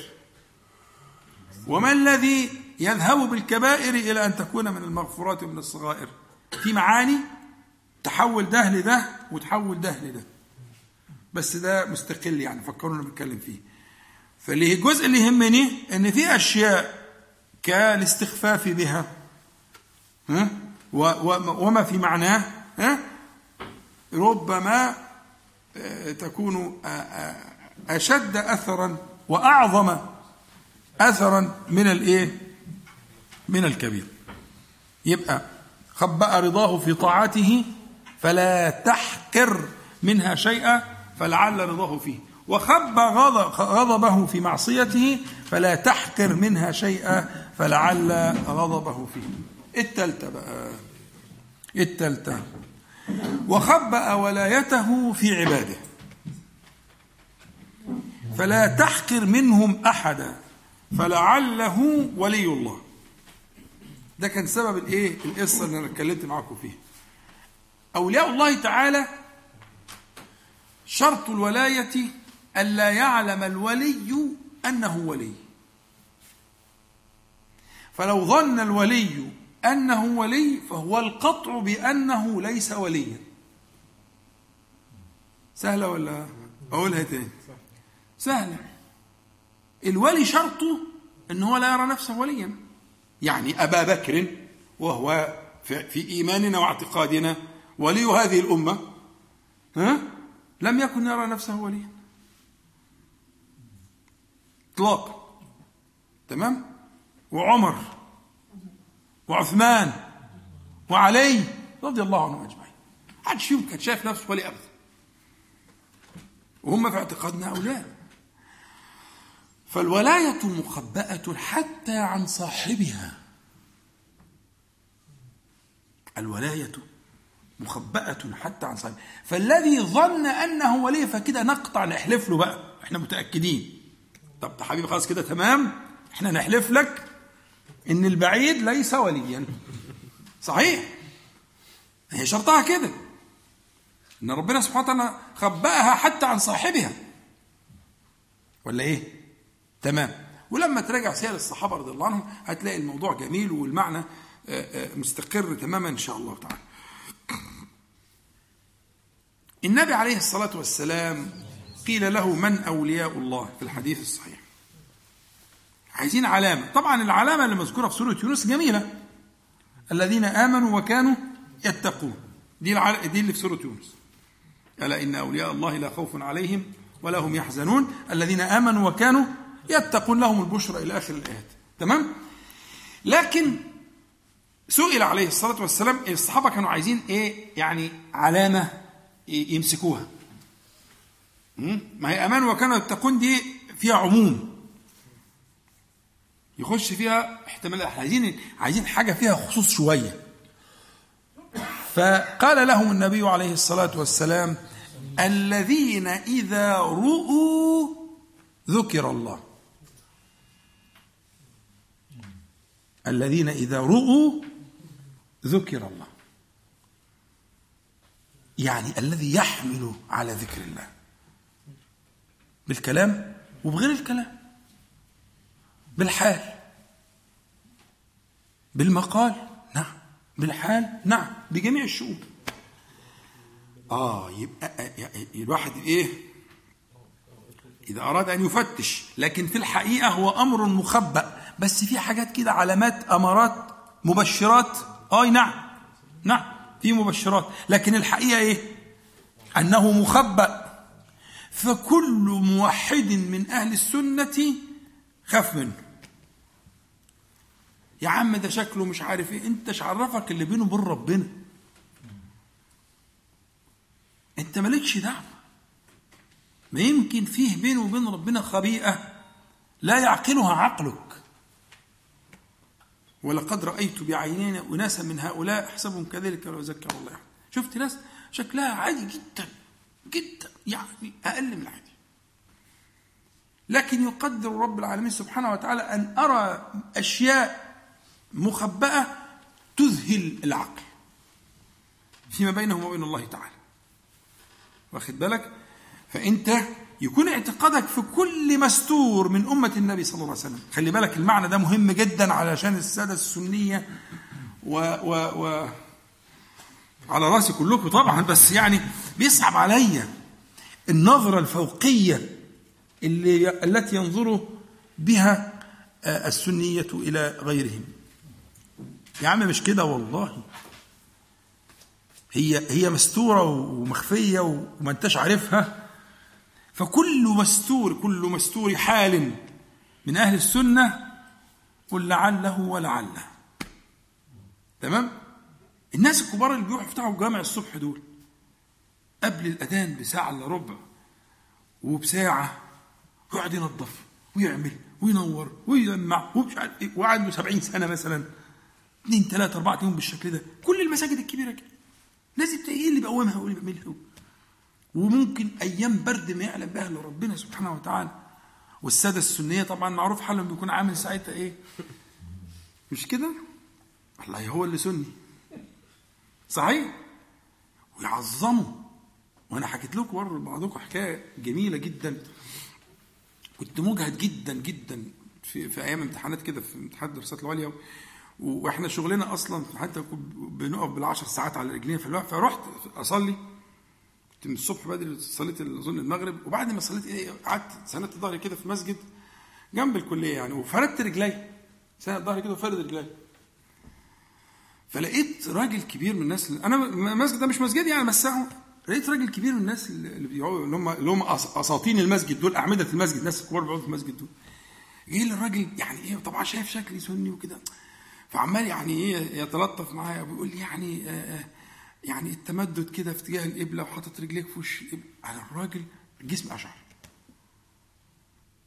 وما الذي يذهب بالكبائر إلى أن تكون من المغفورات من الصغائر؟ في معاني؟ تحول ده لده وتحول ده لده. بس ده مستقل يعني فكرونا بنتكلم فيه. فاللي الجزء اللي يهمني إن في أشياء كالاستخفاف بها. ها؟ وما في معناه؟ ها؟ ربما آه، تكون آه، آه، أشد اثرا وأعظم اثرا من الإيه؟ من الكبير. يبقى خبأ رضاه في طاعته فلا تحقر منها شيئا فلعل رضاه فيه. وخب غضب غضبه في معصيته فلا تحقر منها شيئا فلعل غضبه فيه. التالتة بقى. التالتة. وخبأ ولايته في عباده. فلا تحقر منهم أحدا. فلعله ولي الله. ده كان سبب الإيه؟ القصة اللي أنا اتكلمت معاكم فيها أولياء الله تعالى شرط الولاية الا يعلم الولي أنه ولي. فلو ظن الولي أنه ولي فهو القطع بأنه ليس وليا. سهلة ولا أقولها تاني؟ سهلة. الولي شرطه إن هو لا يرى نفسه وليا. يعني أبا بكر وهو في إيماننا واعتقادنا ولي هذه الأمة ها؟ لم يكن يرى نفسه وليا. إطلاقا تمام؟ وعمر وعثمان وعلي رضي الله عنهم أجمعين. حدش فيهم كان شايف نفسه ولي أبدا وهم في اعتقادنا أولاد فالولاية مخبأة حتى عن صاحبها. الولاية مخبأة حتى عن صاحبها. فالذي ظن أنه ولي فكده نقطع نحلف له بقى. إحنا متأكدين. طب حبيبي خلاص كده تمام. إحنا نحلف لك. إن البعيد ليس وليا. صحيح. هي شرطها كده. إن ربنا سبحانه وتعالى خبأها حتى عن صاحبها. ولا إيه؟ تمام. ولما تراجع سير الصحابة رضي الله عنهم هتلاقي الموضوع جميل والمعنى آه، آه، مستقر تماما إن شاء الله تعالى. النبي عليه الصلاة والسلام قيل له من أولياء الله في الحديث الصحيح. عايزين علامة. طبعا العلامة اللي مذكورة في سورة يونس جميلة. الذين آمنوا وكانوا يتقون. دي الع... دي اللي في سورة يونس. ألا إن أولياء الله لا خوف عليهم ولا هم يحزنون. الذين آمنوا وكانوا يتقون. لهم البشرى إلى آخر الآيات. تمام؟ لكن سئل عليه الصلاة والسلام الصحابة كانوا عايزين إيه؟ يعني علامة يمسكوها? ما هي أمان وكانوا يتقون دي فيها عموم. يخش فيها احتمال إحنا عايزين عايزين حاجة فيها خصوص شوية. فقال لهم النبي عليه الصلاة والسلام الذين إذا رؤوا ذكر الله. الذين إذا رؤوا ذكر الله. يعني الذي يحمل على ذكر الله. بالكلام وبغير الكلام. بالحال. بالمقال. نعم. بالحال. نعم. بجميع الشؤون. آه يبقى الواحد إيه؟ إذا أراد أن يفتش. لكن في الحقيقة هو أمر مخبأ. بس في حاجات كده علامات أمارات مبشرات. اي نعم. نعم. في مبشرات. لكن الحقيقة إيه؟ أنه مخبأ. فكل موحد من أهل السنة خاف منه. يا عم ده شكله مش عارف إيه. أنت عرفك اللي بينه وبين ربنا. أنت مالكش دعوة. ما يمكن فيه بينه وبين ربنا خبيئة لا يعقلها عقلك. ولقد رأيت بعينينا أناسا من هؤلاء احسبهم كذلك لو ذكر الله. شفت ناس شكلها عادي جدا جدا يعني أقل من العادي لكن يقدر رب العالمين سبحانه وتعالى أن أرى أشياء مخبأة تذهل العقل فيما بينهم وبين الله تعالى. واخد بالك؟ فأنت يكون اعتقادك في كل مستور من أمة النبي صلى الله عليه وسلم. خلي بالك المعنى ده مهم جدا علشان السادة السنية و, و, و على رأسي كلكم طبعا بس يعني بيصعب عليا النظرة الفوقية اللي التي ينظر بها السنية إلى غيرهم. يا عم مش كده والله. هي هي مستورة ومخفية وما انتش عارفها. فكل مستور كل مستور حال من أهل السنة قل لعله ولعله. تمام؟ الناس الكبار اللي بيروحوا يفتحوا جامع الصبح دول قبل الأذان بساعة إلا ربع وبساعة يقعد ينظف ويعمل وينور ويجمع ومش عارف إيه وعنده 70 سنة مثلا. اثنين ثلاثة أربعة يوم بالشكل ده. كل المساجد الكبيرة كده. لازم إيه اللي بيقومها واللي بيعملها؟ وممكن أيام برد ما يعلم بها إلا ربنا سبحانه وتعالى. والسادة السنية طبعا معروف حالهم بيكون عامل ساعتها إيه؟ مش كده؟ والله هو اللي سني. صحيح؟ ويعظموا وأنا حكيت لكم برضه بعضكم حكاية جميلة جدا. كنت مجهد جدا جدا في, في أيام امتحانات كده في امتحانات الدراسات العليا. وإحنا شغلنا أصلا حتى بنقف بالعشر ساعات على رجلينا في الوقت فرحت اصلي. كنت من الصبح بدري صليت اظن المغرب وبعد ما صليت إيه قعدت سندت ظهري كده في مسجد جنب الكلية يعني وفردت رجلي سند ظهري كده وفرد رجلي. فلقيت راجل كبير من الناس أنا المسجد ده مش مسجد يعني بس لقيت راجل كبير من الناس اللي بيقعدوا اللي هم اللي هم اساطين المسجد دول أعمدة المسجد الناس الكبار بيقعدوا في المسجد دول. جه الراجل يعني إيه طبعا شايف شكلي سني وكده. فعمال يعني إيه يتلطف معايا وبيقول لي يعني آه يعني التمدد كده في اتجاه القبله وحاطط رجليك في وش على الراجل الجسم أشعر. أي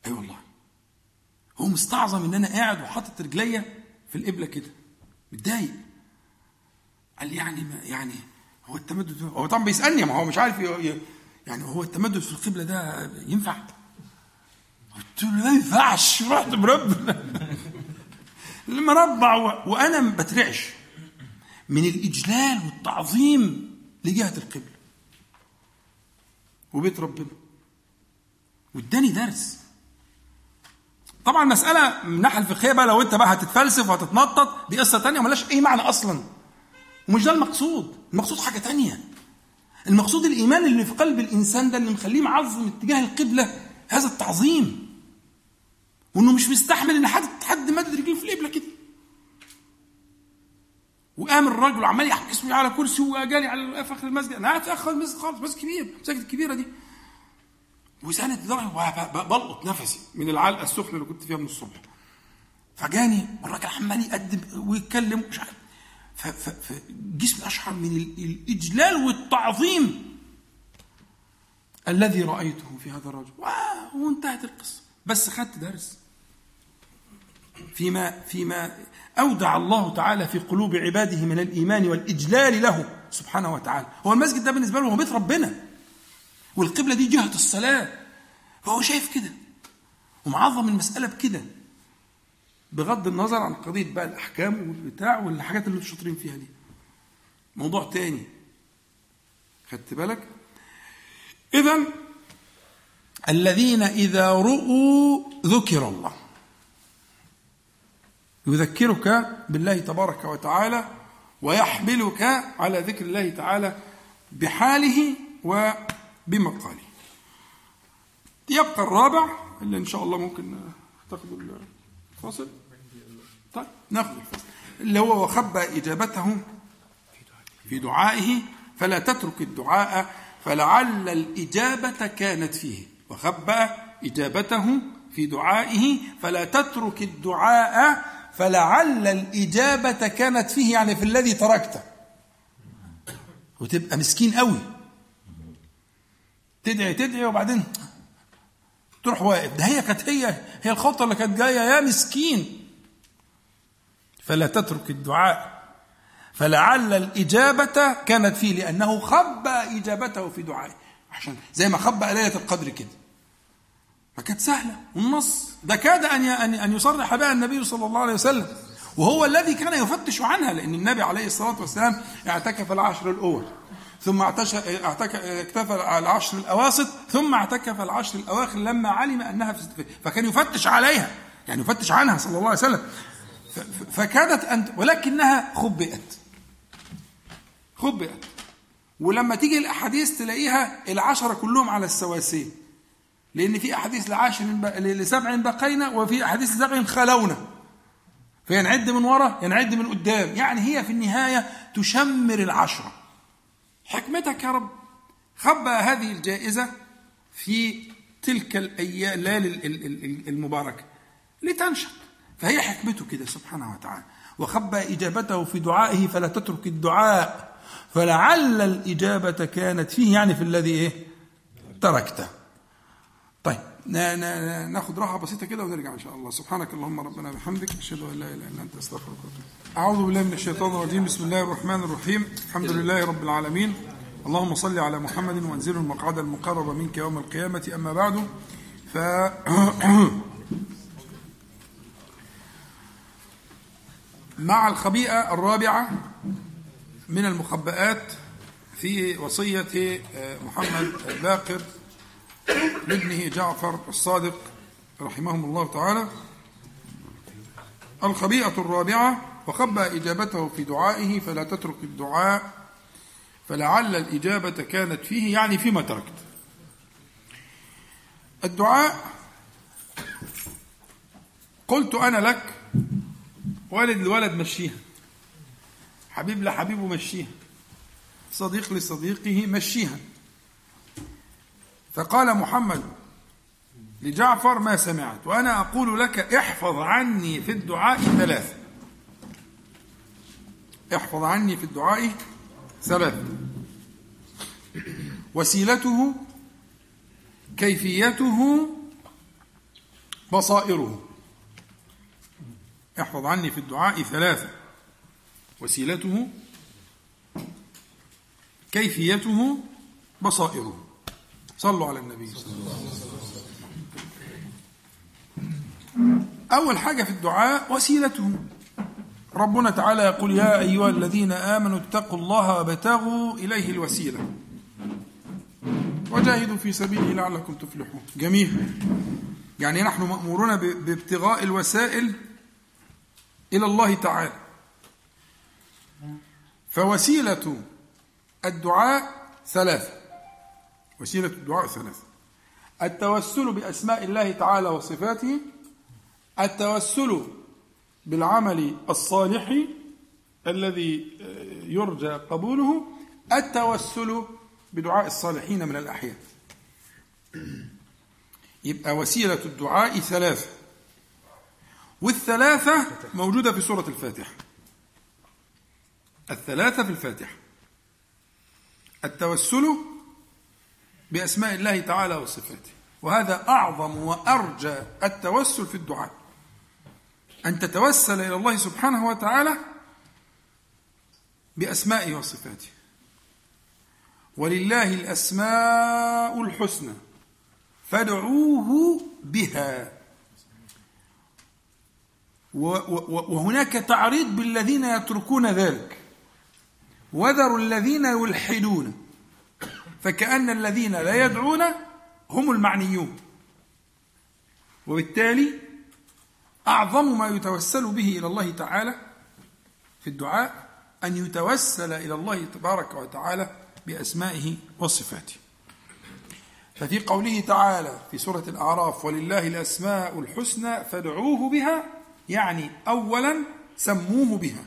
أيوة والله. هو مستعظم إن أنا قاعد وحاطط رجليا في القبله كده. متضايق. قال لي يعني ما يعني هو التمدد هو طبعا بيسألني ما هو مش عارف يعني هو التمدد في القبلة ده ينفع؟ قلت له ما ينفعش. رحت مربع مربع وأنا ما بترعش. من الإجلال والتعظيم لجهة القبلة. وبيت ربنا. واداني درس. طبعا مسألة من الناحية الفقهية بقى لو أنت بقى هتتفلسف وهتتنطط دي قصة تانية ملهاش أي معنى أصلا. ومش ده المقصود. المقصود حاجة تانية. المقصود الإيمان اللي في قلب الإنسان ده اللي مخليه معظم اتجاه القبلة هذا التعظيم. وإنه مش مستحمل إن حد حد مد رجليه في القبله كده. وقام الراجل وعمال يحكي على كرسي وجالي على في آخر المسجد أنا قاعد في آخر المسجد خالص مسجد كبير المساجد الكبيره دي. وساند لدرجه بلقط نفسي من العلقة السخنه اللي كنت فيها من الصبح. فجاني الراجل عمال يقدم ويتكلم مش عارف. فجسمي اشعر من الإجلال والتعظيم الذي رأيته في هذا الرجل. وانتهت القصة. بس خدت درس. فيما فيما أودع الله تعالى في قلوب عباده من الإيمان والإجلال له سبحانه وتعالى. هو المسجد ده بالنسبة له هو بيت ربنا. والقبلة دي جهة الصلاة. فهو شايف كده. ومعظم المسألة بكده. بغض النظر عن قضية بقى الأحكام والبتاع والحاجات اللي شاطرين فيها دي. موضوع تاني. خدت بالك؟ اذا الذين إذا رؤوا ذكر الله. يذكرك بالله تبارك وتعالى ويحملك على ذكر الله تعالى بحاله وبمقاله. يبقى الرابع اللي إن شاء الله ممكن تاخذوا الفاصل. طيب ناخذ الفاصل. اللي هو وخبى اجابته في دعائه فلا تترك الدعاء فلعل الإجابة كانت فيه. وخبى إجابته في دعائه فلا تترك الدعاء فلعل الإجابة كانت فيه يعني في الذي تركته. وتبقى مسكين قوي. تدعي تدعي وبعدين تروح واقف. ده هي كانت هي هي الخطة اللي كانت جاية يا مسكين. فلا تترك الدعاء. فلعل الإجابة كانت فيه لأنه خبى إجابته في دعائه. عشان زي ما خبى ليلة القدر كده. فكانت سهلة. والنص ده كاد أن أن يصرح بها النبي صلى الله عليه وسلم. وهو الذي كان يفتش عنها لأن النبي عليه الصلاة والسلام اعتكف العشر الأول. ثم اكتفى العشر الأواسط ثم اعتكف العشر الأواخر لما علم أنها في فكان يفتش عليها. يعني يفتش عنها صلى الله عليه وسلم. فكادت أن ولكنها خبئت. خبئت. ولما تيجي الأحاديث تلاقيها العشرة كلهم على السواسية. لأن في أحاديث لعاشر لسبع بقينا وفي أحاديث لسبع خلونا. فينعد من وراء ينعد من قدام. يعني هي في النهاية تشمر العشرة. حكمتك يا رب خبأ هذه الجائزة في تلك الأيام الليالي المباركة لتنشط. فهي حكمته كده سبحانه وتعالى. وخبأ إجابته في دعائه فلا تترك الدعاء. فلعل الإجابة كانت فيه يعني في الذي إيه؟ تركته. طيب ناخد راحة بسيطة كده ونرجع إن شاء الله. سبحانك اللهم ربنا وبحمدك أشهد أن لا إله إلا أنت أستغفرك وأتوب أعوذ بالله من الشيطان الرجيم. بسم الله الرحمن الرحيم. الحمد لله رب العالمين. اللهم صل على محمد وانزله المقعد المقرب منك يوم القيامة. أما بعد ف مع الخبيئة الرابعة من المخبئات في وصية محمد باقر لابنه جعفر الصادق رحمهم الله تعالى الخبيئة الرابعة وخبى إجابته في دعائه فلا تترك الدعاء فلعل الإجابة كانت فيه يعني فيما تركت. الدعاء قلت أنا لك والد لولد مشيها. حبيب لحبيبه مشيها. صديق لصديقه مشيها. فقال محمد لجعفر ما سمعت وأنا أقول لك احفظ عني في الدعاء ثلاثة. احفظ عني في الدعاء ثلاثة. وسيلته كيفيته بصائره. احفظ عني في الدعاء ثلاثة. وسيلته كيفيته بصائره. صلوا على النبي. صلى الله عليه وسلم أول حاجة في الدعاء وسيلته. ربنا تعالى يقول يا أيها الذين آمنوا اتقوا الله وابتغوا إليه الوسيلة. وجاهدوا في سبيله لعلكم تفلحون. جميل. يعني نحن مأمورون بابتغاء الوسائل إلى الله تعالى. فوسيلة الدعاء ثلاثة. وسيلة الدعاء ثلاثة. التوسل بأسماء الله تعالى وصفاته. التوسل بالعمل الصالح الذي يرجى قبوله. التوسل بدعاء الصالحين من الأحياء. يبقى وسيلة الدعاء ثلاثة. والثلاثة موجودة في سورة الفاتحة. الثلاثة في الفاتحة. التوسل بأسماء الله تعالى وصفاته. وهذا أعظم وأرجى التوسل في الدعاء. أن تتوسل إلى الله سبحانه وتعالى بأسمائه وصفاته. ولله الأسماء الحسنى فادعوه بها. وهناك تعريض بالذين يتركون ذلك. وذروا الذين يلحدون. فكأن الذين لا يدعون هم المعنيون. وبالتالي أعظم ما يتوسل به إلى الله تعالى في الدعاء أن يتوسل إلى الله تبارك وتعالى بأسمائه وصفاته. ففي قوله تعالى في سورة الأعراف ولله الأسماء الحسنى فادعوه بها يعني أولا سموه بها.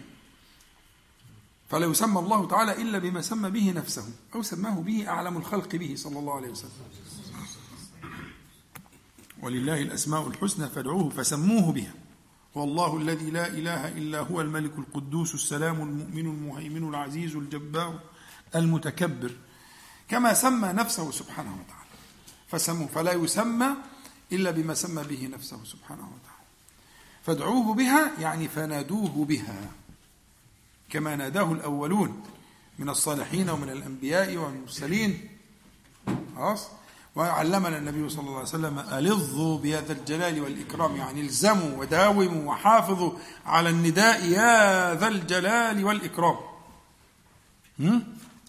فلا يسمى الله تعالى إلا بما سمى به نفسه أو سماه به أعلم الخلق به صلى الله عليه وسلم. ولله الأسماء الحسنى فادعوه فسموه بها. والله الذي لا إله إلا هو الملك القدوس السلام المؤمن المهيمن العزيز الجبار المتكبر. كما سمى نفسه سبحانه وتعالى. فسموه فلا يسمى إلا بما سمى به نفسه سبحانه وتعالى. فادعوه بها يعني فنادوه بها. كما ناداه الأولون من الصالحين ومن الأنبياء والمرسلين. خلاص؟ وعلمنا النبي صلى الله عليه وسلم ألظوا بهذا الجلال والإكرام يعني الزموا وداوموا وحافظوا على النداء يا ذا الجلال والإكرام.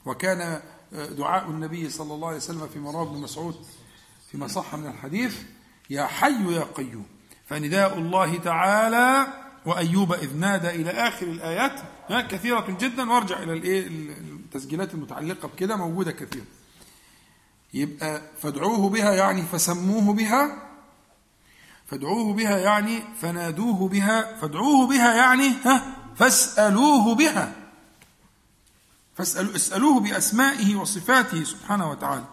وكان دعاء النبي صلى الله عليه وسلم في مراه بن مسعود فيما صح من الحديث يا حي يا قيوم فنداء الله تعالى وأيوب إذ نادى إلى آخر الآيات كثيرة جدا. وارجع إلى الإيه؟ التسجيلات المتعلقة بكده موجودة كثيرة يبقى فادعوه بها يعني فسموه بها فادعوه بها يعني فنادوه بها فادعوه بها يعني ها فاسألوه بها. فاسألوا اسألوه بأسمائه وصفاته سبحانه وتعالى.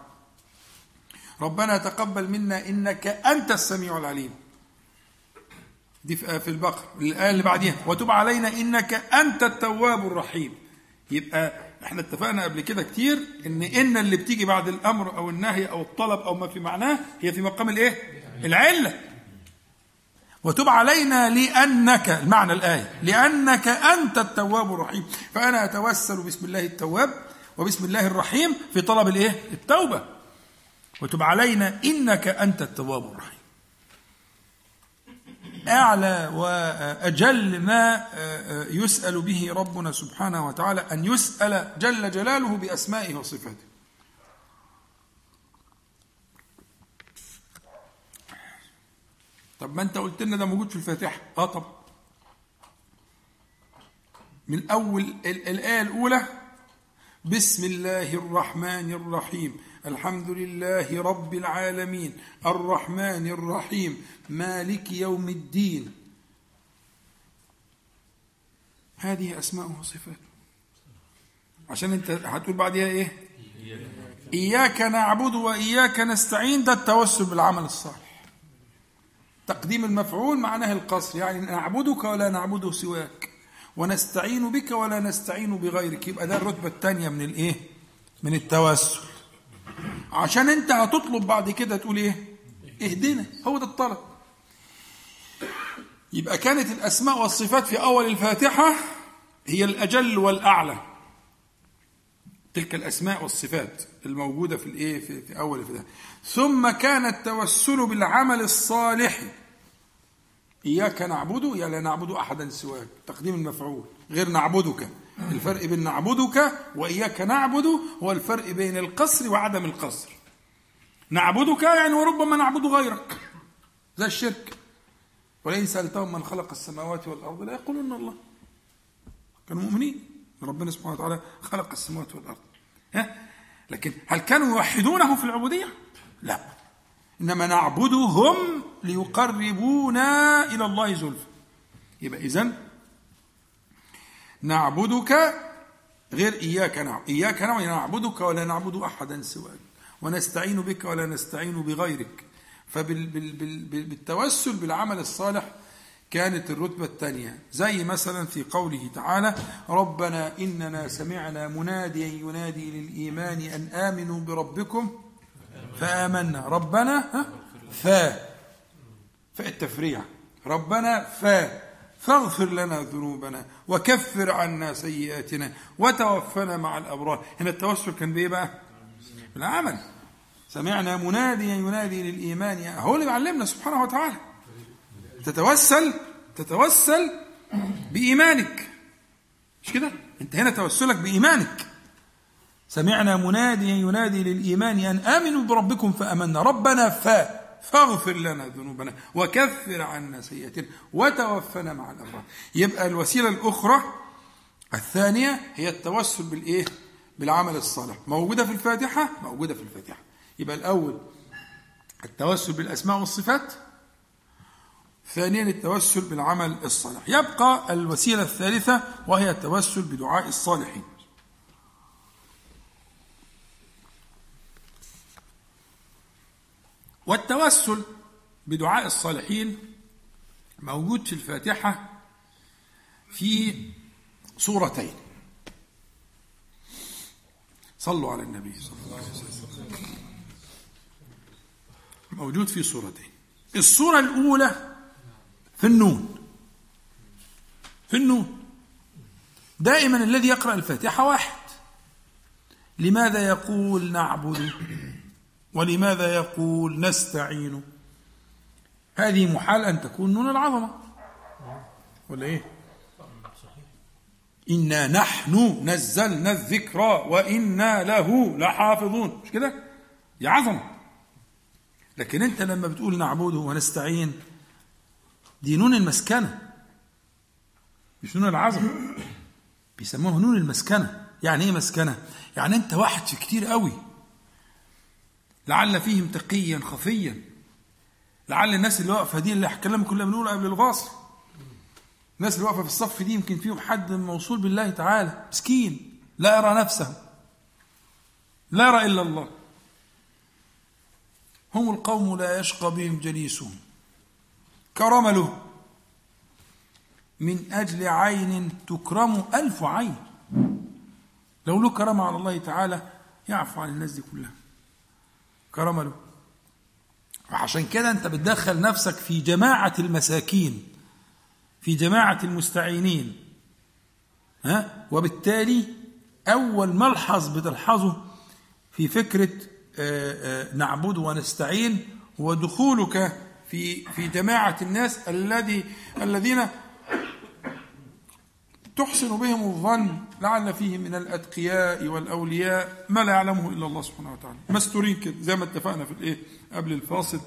ربنا تقبل منا إنك أنت السميع العليم. دي في البقرة الآية اللي بعديها وتب علينا إنك أنت التواب الرحيم. يبقى إحنا اتفقنا قبل كده كتير إن إن اللي بتيجي بعد الأمر أو النهي أو الطلب أو ما في معناه هي في مقام الإيه؟ العلة. وتب علينا لأنك المعنى الآية لأنك أنت التواب الرحيم. فأنا أتوسل بسم الله التواب وبسم الله الرحيم في طلب الإيه؟ التوبة. وتب علينا إنك أنت التواب الرحيم. أعلى وأجل ما يسأل به ربنا سبحانه وتعالى أن يسأل جل جلاله بأسمائه وصفاته. طب ما أنت قلت لنا ده موجود في الفاتحة. آه طب. من أول الآية الأولى بسم الله الرحمن الرحيم. الحمد لله رب العالمين الرحمن الرحيم مالك يوم الدين. هذه أسماء وصفات عشان انت هتقول بعدها إيه؟ إياك نعبد وإياك نستعين ده التوسل بالعمل الصالح. تقديم المفعول معناه القصر يعني نعبدك ولا نعبد سواك ونستعين بك ولا نستعين بغيرك. يبقى ده الرتبة الثانية من الإيه؟ من التوسل. عشان انت هتطلب بعد كده تقول إيه؟ اهدنا هو ده الطلب. يبقى كانت الأسماء والصفات في أول الفاتحة هي الأجل والأعلى. تلك الأسماء والصفات الموجودة في الإيه؟ في, في أول الفاتحة. ثم كان التوسل بالعمل الصالح. إياك نعبد يا لا نعبد أحدا سواك. تقديم المفعول. غير نعبدك. الفرق بين نعبدك وإياك نعبد هو الفرق بين القصر وعدم القصر. نعبدك يعني وربما نعبد غيرك. زي الشرك. ولئن سألتهم من خلق السماوات والأرض لا يقولون الله. كانوا مؤمنين. ربنا سبحانه وتعالى خلق السماوات والأرض. ها؟ لكن هل كانوا يوحدونه في العبودية؟ لا. إنما نعبدهم ليقربونا إلى الله زلفى. يبقى إذن نعبدك غير إياك نعبد. إياك نعبد نعبدك ولا نعبد أحدا سواك. ونستعين بك ولا نستعين بغيرك. فبالتوسل بالعمل الصالح كانت الرتبة الثانية زي مثلا في قوله تعالى ربنا إننا سمعنا مناديا ينادي للإيمان أن آمنوا بربكم فآمنا. ربنا فا. فالتفريع ربنا فا فاغفر لنا ذنوبنا وكفر عنا سيئاتنا وتوفنا مع الأبرار. هنا التوسل كان بإيه بقى؟ بالعمل. سمعنا مناديا ينادي للإيمان هو اللي بيعلمنا سبحانه وتعالى. تتوسل تتوسل بإيمانك. مش كده؟ أنت هنا توسلك بإيمانك. سمعنا مناديا ينادي للإيمان أن آمنوا بربكم فأمنا ربنا فا فاغفر لنا ذنوبنا وكفر عنا سيئاتنا وتوفنا مع الأبرار. يبقى الوسيلة الأخرى الثانية هي التوسل بالإيه؟ بالعمل الصالح. موجودة في الفاتحة؟ موجودة في الفاتحة. يبقى الأول التوسل بالأسماء والصفات ثانيا التوسل بالعمل الصالح. يبقى الوسيلة الثالثة وهي التوسل بدعاء الصالحين. والتوسل بدعاء الصالحين موجود في الفاتحة في صورتين. صلوا على النبي صلى الله عليه وسلم. موجود في صورتين. الصورة الأولى في النون. في النون. دائما الذي يقرأ الفاتحة واحد. لماذا يقول نعبد ولماذا يقول نستعين؟ هذه محال أن تكون نون العظمة. ولا إيه؟ إنا نحن نزلنا الذكرى وإنا له لحافظون. مش كده؟ دي عظمة. لكن أنت لما بتقول نعبده ونستعين دي نون المسكنة مش نون العظمة. بيسموها نون المسكنة. يعني إيه مسكنة؟ يعني أنت واحد في كتير قوي. لعل فيهم تقيا خفيا. لعل الناس اللي واقفة دي اللي الكلام كلنا بنقوله قبل الفاصل الناس اللي واقفة في الصف دي يمكن فيهم حد موصول بالله تعالى. مسكين. لا يرى نفسه. لا يرى إلا الله. هم القوم لا يشقى بهم جليسهم. كرمله من أجل عين تكرم ألف عين. لو له كرم على الله تعالى يعفو عن الناس دي كلها. كرم له وعشان كده انت بتدخل نفسك في جماعة المساكين في جماعة المستعينين ها؟ وبالتالي أول ملحظ بتلحظه في فكرة آآ آآ نعبد ونستعين هو دخولك في في جماعة الناس الذي الذين تحسن بهم الظن لعل فيهم من الأتقياء والأولياء ما لا يعلمه إلا الله سبحانه وتعالى. مستورين كده زي ما اتفقنا في الإيه؟ قبل الفاصل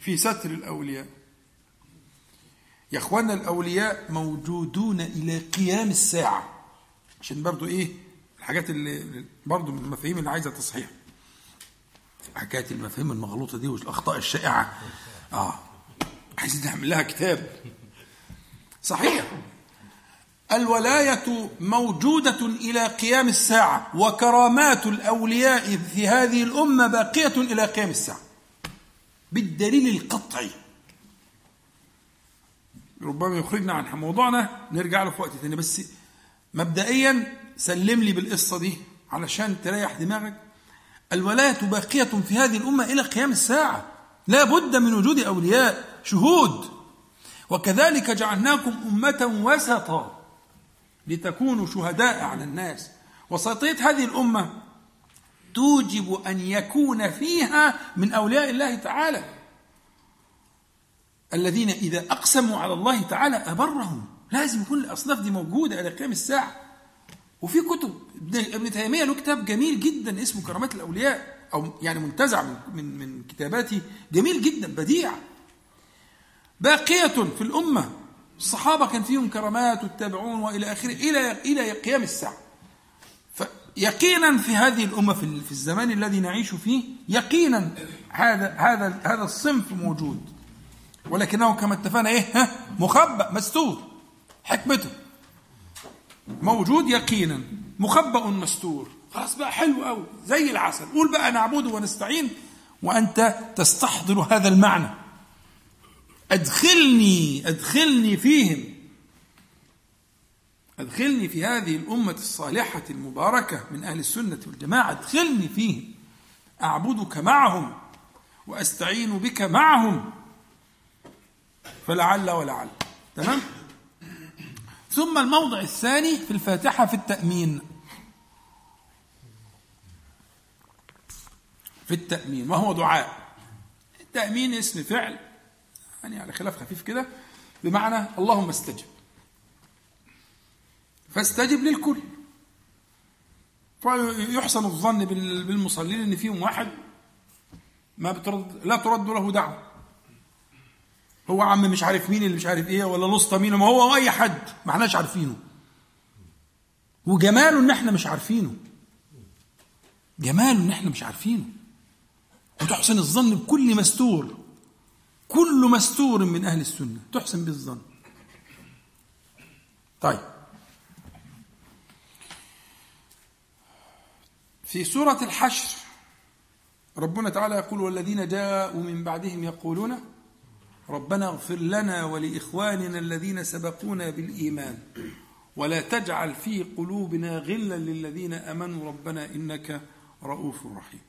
في ستر الأولياء. يا إخوانا الأولياء موجودون إلى قيام الساعة. عشان برضو إيه؟ الحاجات اللي برضو من المفاهيم اللي عايزة تصحيح. حكاية المفاهيم المغلوطة دي والأخطاء الشائعة. آه عايزين نعمل لها كتاب. صحيح. الولاية موجودة إلى قيام الساعة وكرامات الأولياء في هذه الأمة باقية إلى قيام الساعة. بالدليل القطعي. ربما يخرجنا عن موضوعنا نرجع له في وقت ثاني بس مبدئيا سلم لي بالقصة دي علشان تريح دماغك. الولاية باقية في هذه الأمة إلى قيام الساعة. لا بد من وجود أولياء شهود. وكذلك جعلناكم أمة وسطا. لتكونوا شهداء على الناس. وسطيه هذه الأمة توجب أن يكون فيها من أولياء الله تعالى. الذين إذا أقسموا على الله تعالى أبرهم. لازم يكون الأصناف دي موجودة إلى قيام الساعة. وفي كتب ابن تيمية له كتاب جميل جدا اسمه كرامات الأولياء أو يعني منتزع من من, من كتاباته. جميل جدا بديع. باقية في الأمة الصحابة كان فيهم كرامات والتابعون وإلى آخره إلى إلى قيام الساعة. يقينا في هذه الأمة في الزمان الذي نعيش فيه يقينا هذا هذا هذا الصنف موجود. ولكنه كما اتفقنا إيه ها مخبأ مستور حكمته. موجود يقينا مخبأ مستور. خلاص بقى حلو قوي زي العسل. قول بقى نعبده ونستعين وأنت تستحضر هذا المعنى. أدخلني أدخلني فيهم. أدخلني في هذه الأمة الصالحة المباركة من أهل السنة والجماعة. أدخلني فيهم. أعبدك معهم وأستعين بك معهم. فلعل ولعل. تمام؟ ثم الموضع الثاني في الفاتحة في التأمين. في التأمين. وهو دعاء. التأمين اسم فعل. يعني على خلاف خفيف كده بمعنى اللهم استجب. فاستجب للكل. فيحسن الظن بالمصلين إن فيهم واحد ما بترد لا ترد له دعوة. هو عم مش عارف مين اللي مش عارف إيه ولا لسطى مين ما هو أي حد ما إحناش عارفينه. وجماله إن إحنا مش عارفينه. جماله إن إحنا مش عارفينه. وتحسن الظن بكل مستور. كل مستور من أهل السنة. تحسن بالظن. طيب. في سورة الحشر ربنا تعالى يقول والذين جاءوا من بعدهم يقولون ربنا اغفر لنا ولإخواننا الذين سبقونا بالإيمان ولا تجعل في قلوبنا غلا للذين آمنوا. ربنا إنك رؤوف رحيم.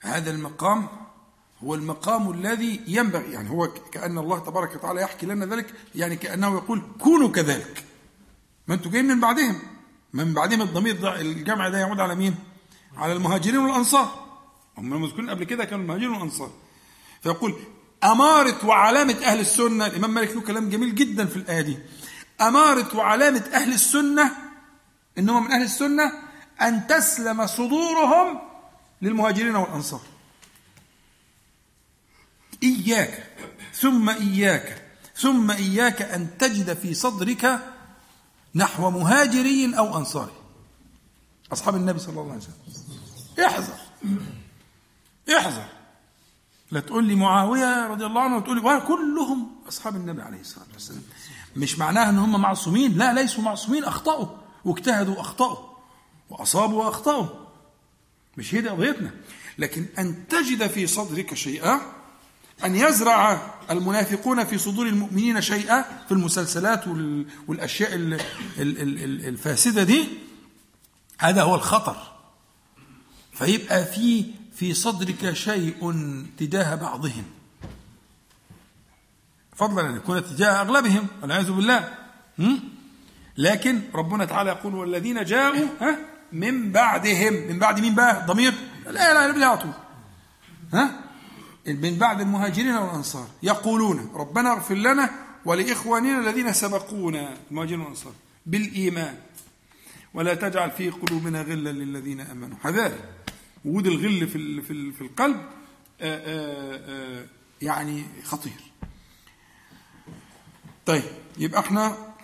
هذا المقام هو المقام الذي ينبغي يعني هو كأن الله تبارك وتعالى يحكي لنا ذلك يعني كأنه يقول كونوا كذلك. ما أنتم جايين من بعدهم. من بعدهم الضمير ده الجمع ده يعود على مين؟ على المهاجرين والأنصار. هم مذكورين قبل كده كانوا المهاجرين والأنصار. فيقول أمارة وعلامة أهل السنة الإمام مالك له كلام جميل جدا في الآية دي. أمارة وعلامة أهل السنة إنهم من أهل السنة أن تسلم صدورهم للمهاجرين والأنصار. إياك ثم إياك ثم إياك أن تجد في صدرك نحو مهاجري أو أنصاري. أصحاب النبي صلى الله عليه وسلم. احذر. احذر. لا تقول لي معاوية رضي الله عنه وتقول لي كلهم أصحاب النبي عليه الصلاة والسلام. مش معناها أن هم معصومين. لا ليسوا معصومين أخطأوا. واجتهدوا وأخطأوا. وأصابوا وأخطأوا. مش هي دي قضيتنا. لكن أن تجد في صدرك شيئا أن يزرع المنافقون في صدور المؤمنين شيئا في المسلسلات والأشياء الفاسدة دي هذا هو الخطر. فيبقى في في صدرك شيء تجاه بعضهم. فضلا أن يكون تجاه أغلبهم والعياذ بالله. لكن ربنا تعالى يقول والذين جاءوا ها؟ من بعدهم. من بعد مين بقى؟ ضمير؟ لا لا لا على طول ها؟ من بعد المهاجرين والأنصار يقولون ربنا اغفر لنا ولإخواننا الذين سبقونا المهاجرين والأنصار بالإيمان ولا تجعل في قلوبنا غلا للذين آمنوا. حذار وجود الغل في في القلب آآ آآ يعني خطير. طيب يبقى إحنا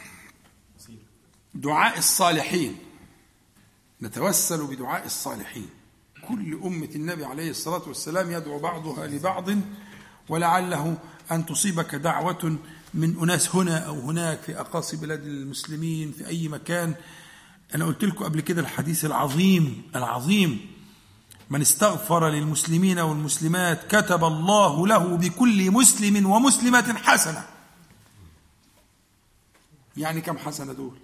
دعاء الصالحين. نتوسل بدعاء الصالحين. كل أمة النبي عليه الصلاة والسلام يدعو بعضها لبعض ولعله أن تصيبك دعوة من أناس هنا أو هناك في أقاصي بلاد المسلمين في أي مكان. أنا قلت لكم قبل كده الحديث العظيم العظيم. من استغفر للمسلمين والمسلمات كتب الله له بكل مسلم ومسلمة حسنة. يعني كم حسنة دول؟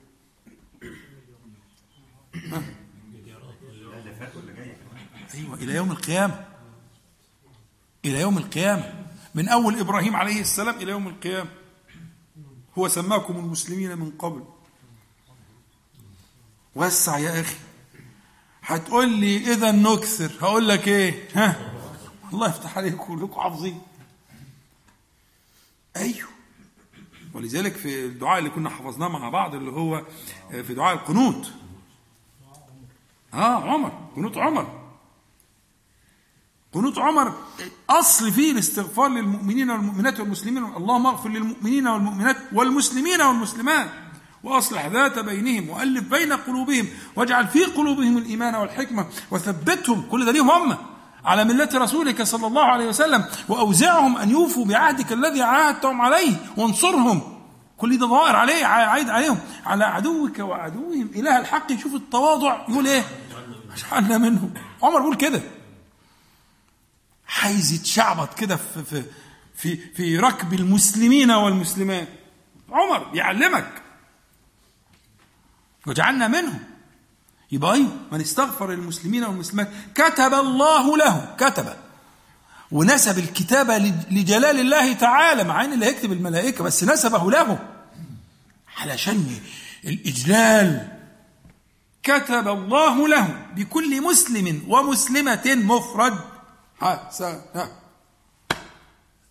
أيوة إلى يوم القيامة. إلى يوم القيامة. من أول إبراهيم عليه السلام إلى يوم القيامة. هو سماكم المسلمين من قبل. وسع يا أخي. هتقول لي إذا نكثر. هقول لك إيه؟ ها؟ الله يفتح عليكم كلكم حافظين. أيوه. ولذلك في الدعاء اللي كنا حفظناه مع بعض اللي هو في دعاء القنوت. آه عمر قنوت عمر. قنوت عمر أصل فيه الاستغفار للمؤمنين والمؤمنات والمسلمين اللهم اغفر للمؤمنين والمؤمنات والمسلمين والمسلمات وأصلح ذات بينهم وألف بين قلوبهم واجعل في قلوبهم الإيمان والحكمة وثبتهم كل ده ليهم هم على ملة رسولك صلى الله عليه وسلم وأوزعهم أن يوفوا بعهدك الذي عاهدتهم عليه وانصرهم كل ده ظاهر عليه عايد عليهم على عدوك وعدوهم إله الحق يشوف التواضع يقول إيه؟ اجعلنا منهم عمر بيقول كده. عايز يتشعبط كده في في في في ركب المسلمين والمسلمات. عمر بيعلمك وجعلنا منهم. يبقى أيوه من استغفر للمسلمين والمسلمات كتب الله له كتب. ونسب الكتابة لجلال الله تعالى مع إن اللي هيكتب الملائكة بس نسبه له. علشان الإجلال. كتب الله له بكل مسلم ومسلمة مفرد. ها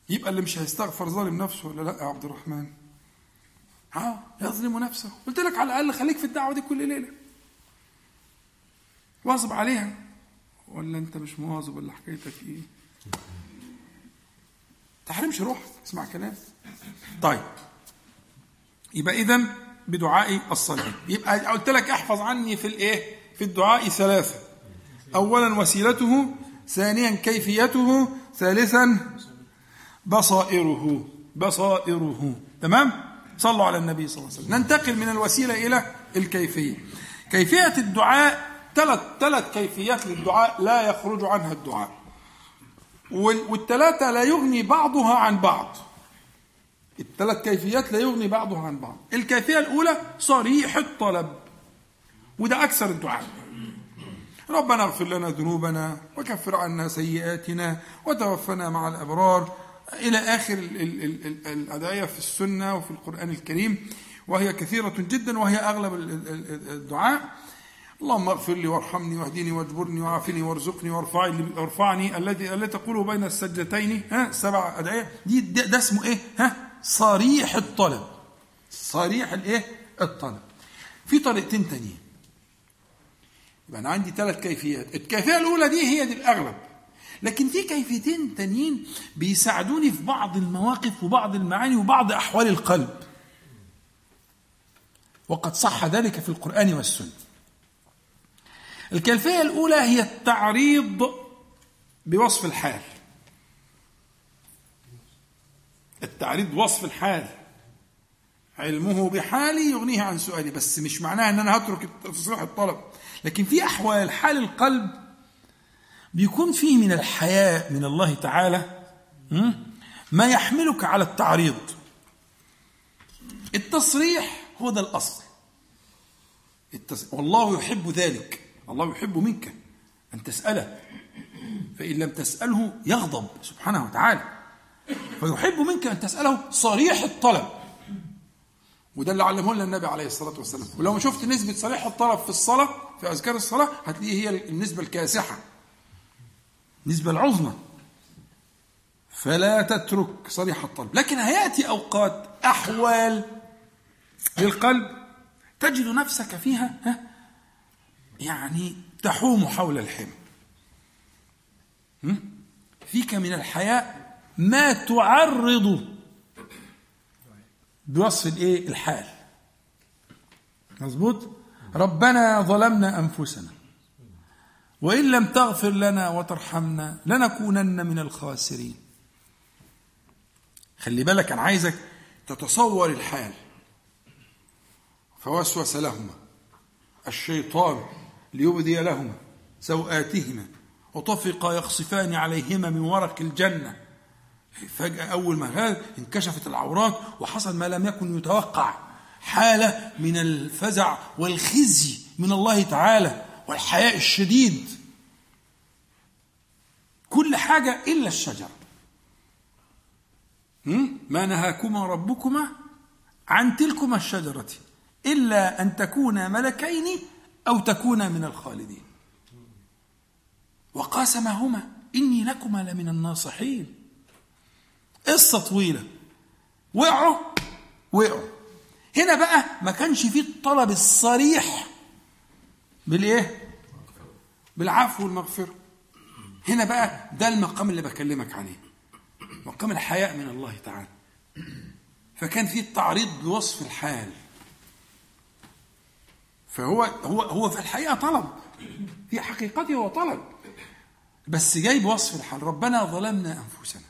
يبقى اللي مش هيستغفر ظالم نفسه ولا لأ يا عبد الرحمن؟ ها؟ يظلم نفسه. قلت لك على الأقل خليك في الدعوة دي كل ليلة. واظب عليها. ولا أنت مش مواظب ولا حكايتك إيه تحرمش روحك. اسمع كلام. طيب. يبقى اذا بدعاء الصالحين يبقى قلت لك احفظ عني في الإيه؟ في الدعاء ثلاثة. اولا وسيلته ثانيا كيفيته ثالثا بصائره بصائره. تمام؟ صلوا على النبي صلى الله عليه وسلم. ننتقل من الوسيلة إلى الكيفية. كيفية الدعاء ثلاث ثلاث كيفيات للدعاء لا يخرج عنها الدعاء. والثلاثه لا يغني بعضها عن بعض. الثلاث كيفيات لا يغني بعضها عن بعض. الكيفية الأولى صريح الطلب. وده أكثر الدعاء. ربنا اغفر لنا ذنوبنا وكفر عنا سيئاتنا وتوفنا مع الأبرار. إلى آخر الادعيه في السنة وفي القرآن الكريم وهي كثيرة جدا وهي أغلب الدعاء. اللهم اغفر لي وارحمني واهدني واجبرني وعافني وارزقني وارفعني وارفعني الذي الذي تقوله بين السجدتين. ها سبع أدعية. دي ده, ده اسمه إيه؟ ها صريح الطلب. صريح الإيه؟ الطلب. في طريقتين تانيين. يبقى أنا عندي ثلاث كيفيات. الكيفية الأولى دي هي دي الأغلب. لكن في كيفيتين تانيين بيساعدوني في بعض المواقف وبعض المعاني وبعض أحوال القلب. وقد صح ذلك في القرآن والسنة. الكيفية الأولى هي التعريض بوصف الحال. التعريض بوصف الحال. علمه بحالي يغنيه عن سؤالي بس مش معناها إن أنا هترك تصريح الطلب. لكن في أحوال حال القلب بيكون فيه من الحياء من الله تعالى ما يحملك على التعريض. التصريح هو ده الأصل. التص... والله يحب ذلك. الله يحب منك أن تسأله. فإن لم تسأله يغضب سبحانه وتعالى. فيحب منك أن تسأله صريح الطلب. وده اللي علمه لنا النبي عليه الصلاة والسلام. ولو شفت نسبة صريح الطلب في الصلاة في أذكار الصلاة هتلاقيه هي النسبة الكاسحة. النسبة العظمى. فلا تترك صريح الطلب. لكن هيأتي أوقات أحوال للقلب تجد نفسك فيها ها يعني تحوم حول الحمى. فيك من الحياء ما تعرض بوصف الايه؟ الحال. مظبوط؟ ربنا ظلمنا أنفسنا. وإن لم تغفر لنا وترحمنا لنكونن من الخاسرين. خلي بالك أنا عايزك تتصور الحال. فوسوس لهما الشيطان ليبدي لهما سوآتهما. وطفقا يخصفان عليهما من ورق الجنة. فجأة أول ما هذا انكشفت العورات وحصل ما لم يكن يتوقع حالة من الفزع والخزي من الله تعالى والحياء الشديد. كل حاجة إلا الشجرة ما نهاكما ربكما عن تلكما الشجرة إلا أن تكونا ملكين أو تكونا من الخالدين. وقاسمهما إني لكما لمن الناصحين. قصة طويلة. وقعوا وقعوا. هنا بقى ما كانش فيه الطلب الصريح بالإيه؟ بالعفو والمغفرة. هنا بقى ده المقام اللي بكلمك عليه. مقام الحياء من الله تعالى. فكان فيه التعريض بوصف الحال. فهو هو هو في الحقيقة طلب. في حقيقته هو طلب. بس جاي بوصف الحال. ربنا ظلمنا أنفسنا.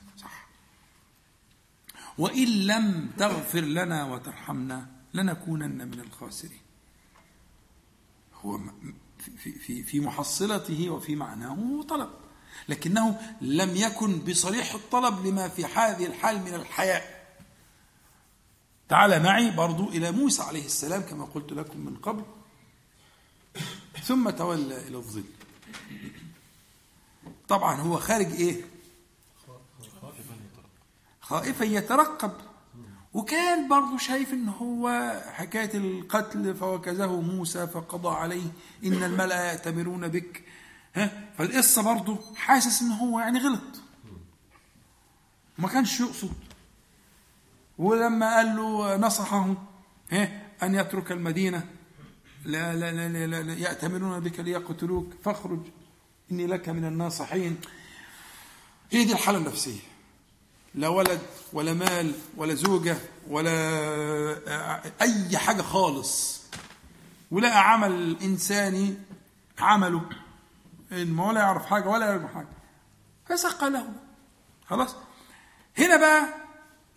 وإن لم تغفر لنا وترحمنا لنكونن من الخاسرين. هو في في في محصلته وفي معناه طلب. لكنه لم يكن بصريح الطلب لما في هذه الحال من الحياء. تعال معي برضو إلى موسى عليه السلام كما قلت لكم من قبل. ثم تولى إلى الظل. طبعا هو خارج إيه؟ خائفا يترقب. وكان برضه شايف إن هو حكاية القتل فوكزه موسى فقضى عليه إن الملأ يأتمرون بك. ها؟ فالقصة برضه حاسس إن هو يعني غلط. ما كانش يقصد. ولما قال له نصحه ها؟ أن يترك المدينة. لا لا لا, لا, لا, لا يأتمرون بك ليقتلوك. فاخرج. إني لك من الناصحين. هي دي الحالة النفسية. لا ولد ولا مال ولا زوجة ولا أي حاجة خالص. ولقى عمل إنساني عمله. ما ولا يعرف حاجة ولا يعرف حاجة. فسق له. خلاص؟ هنا بقى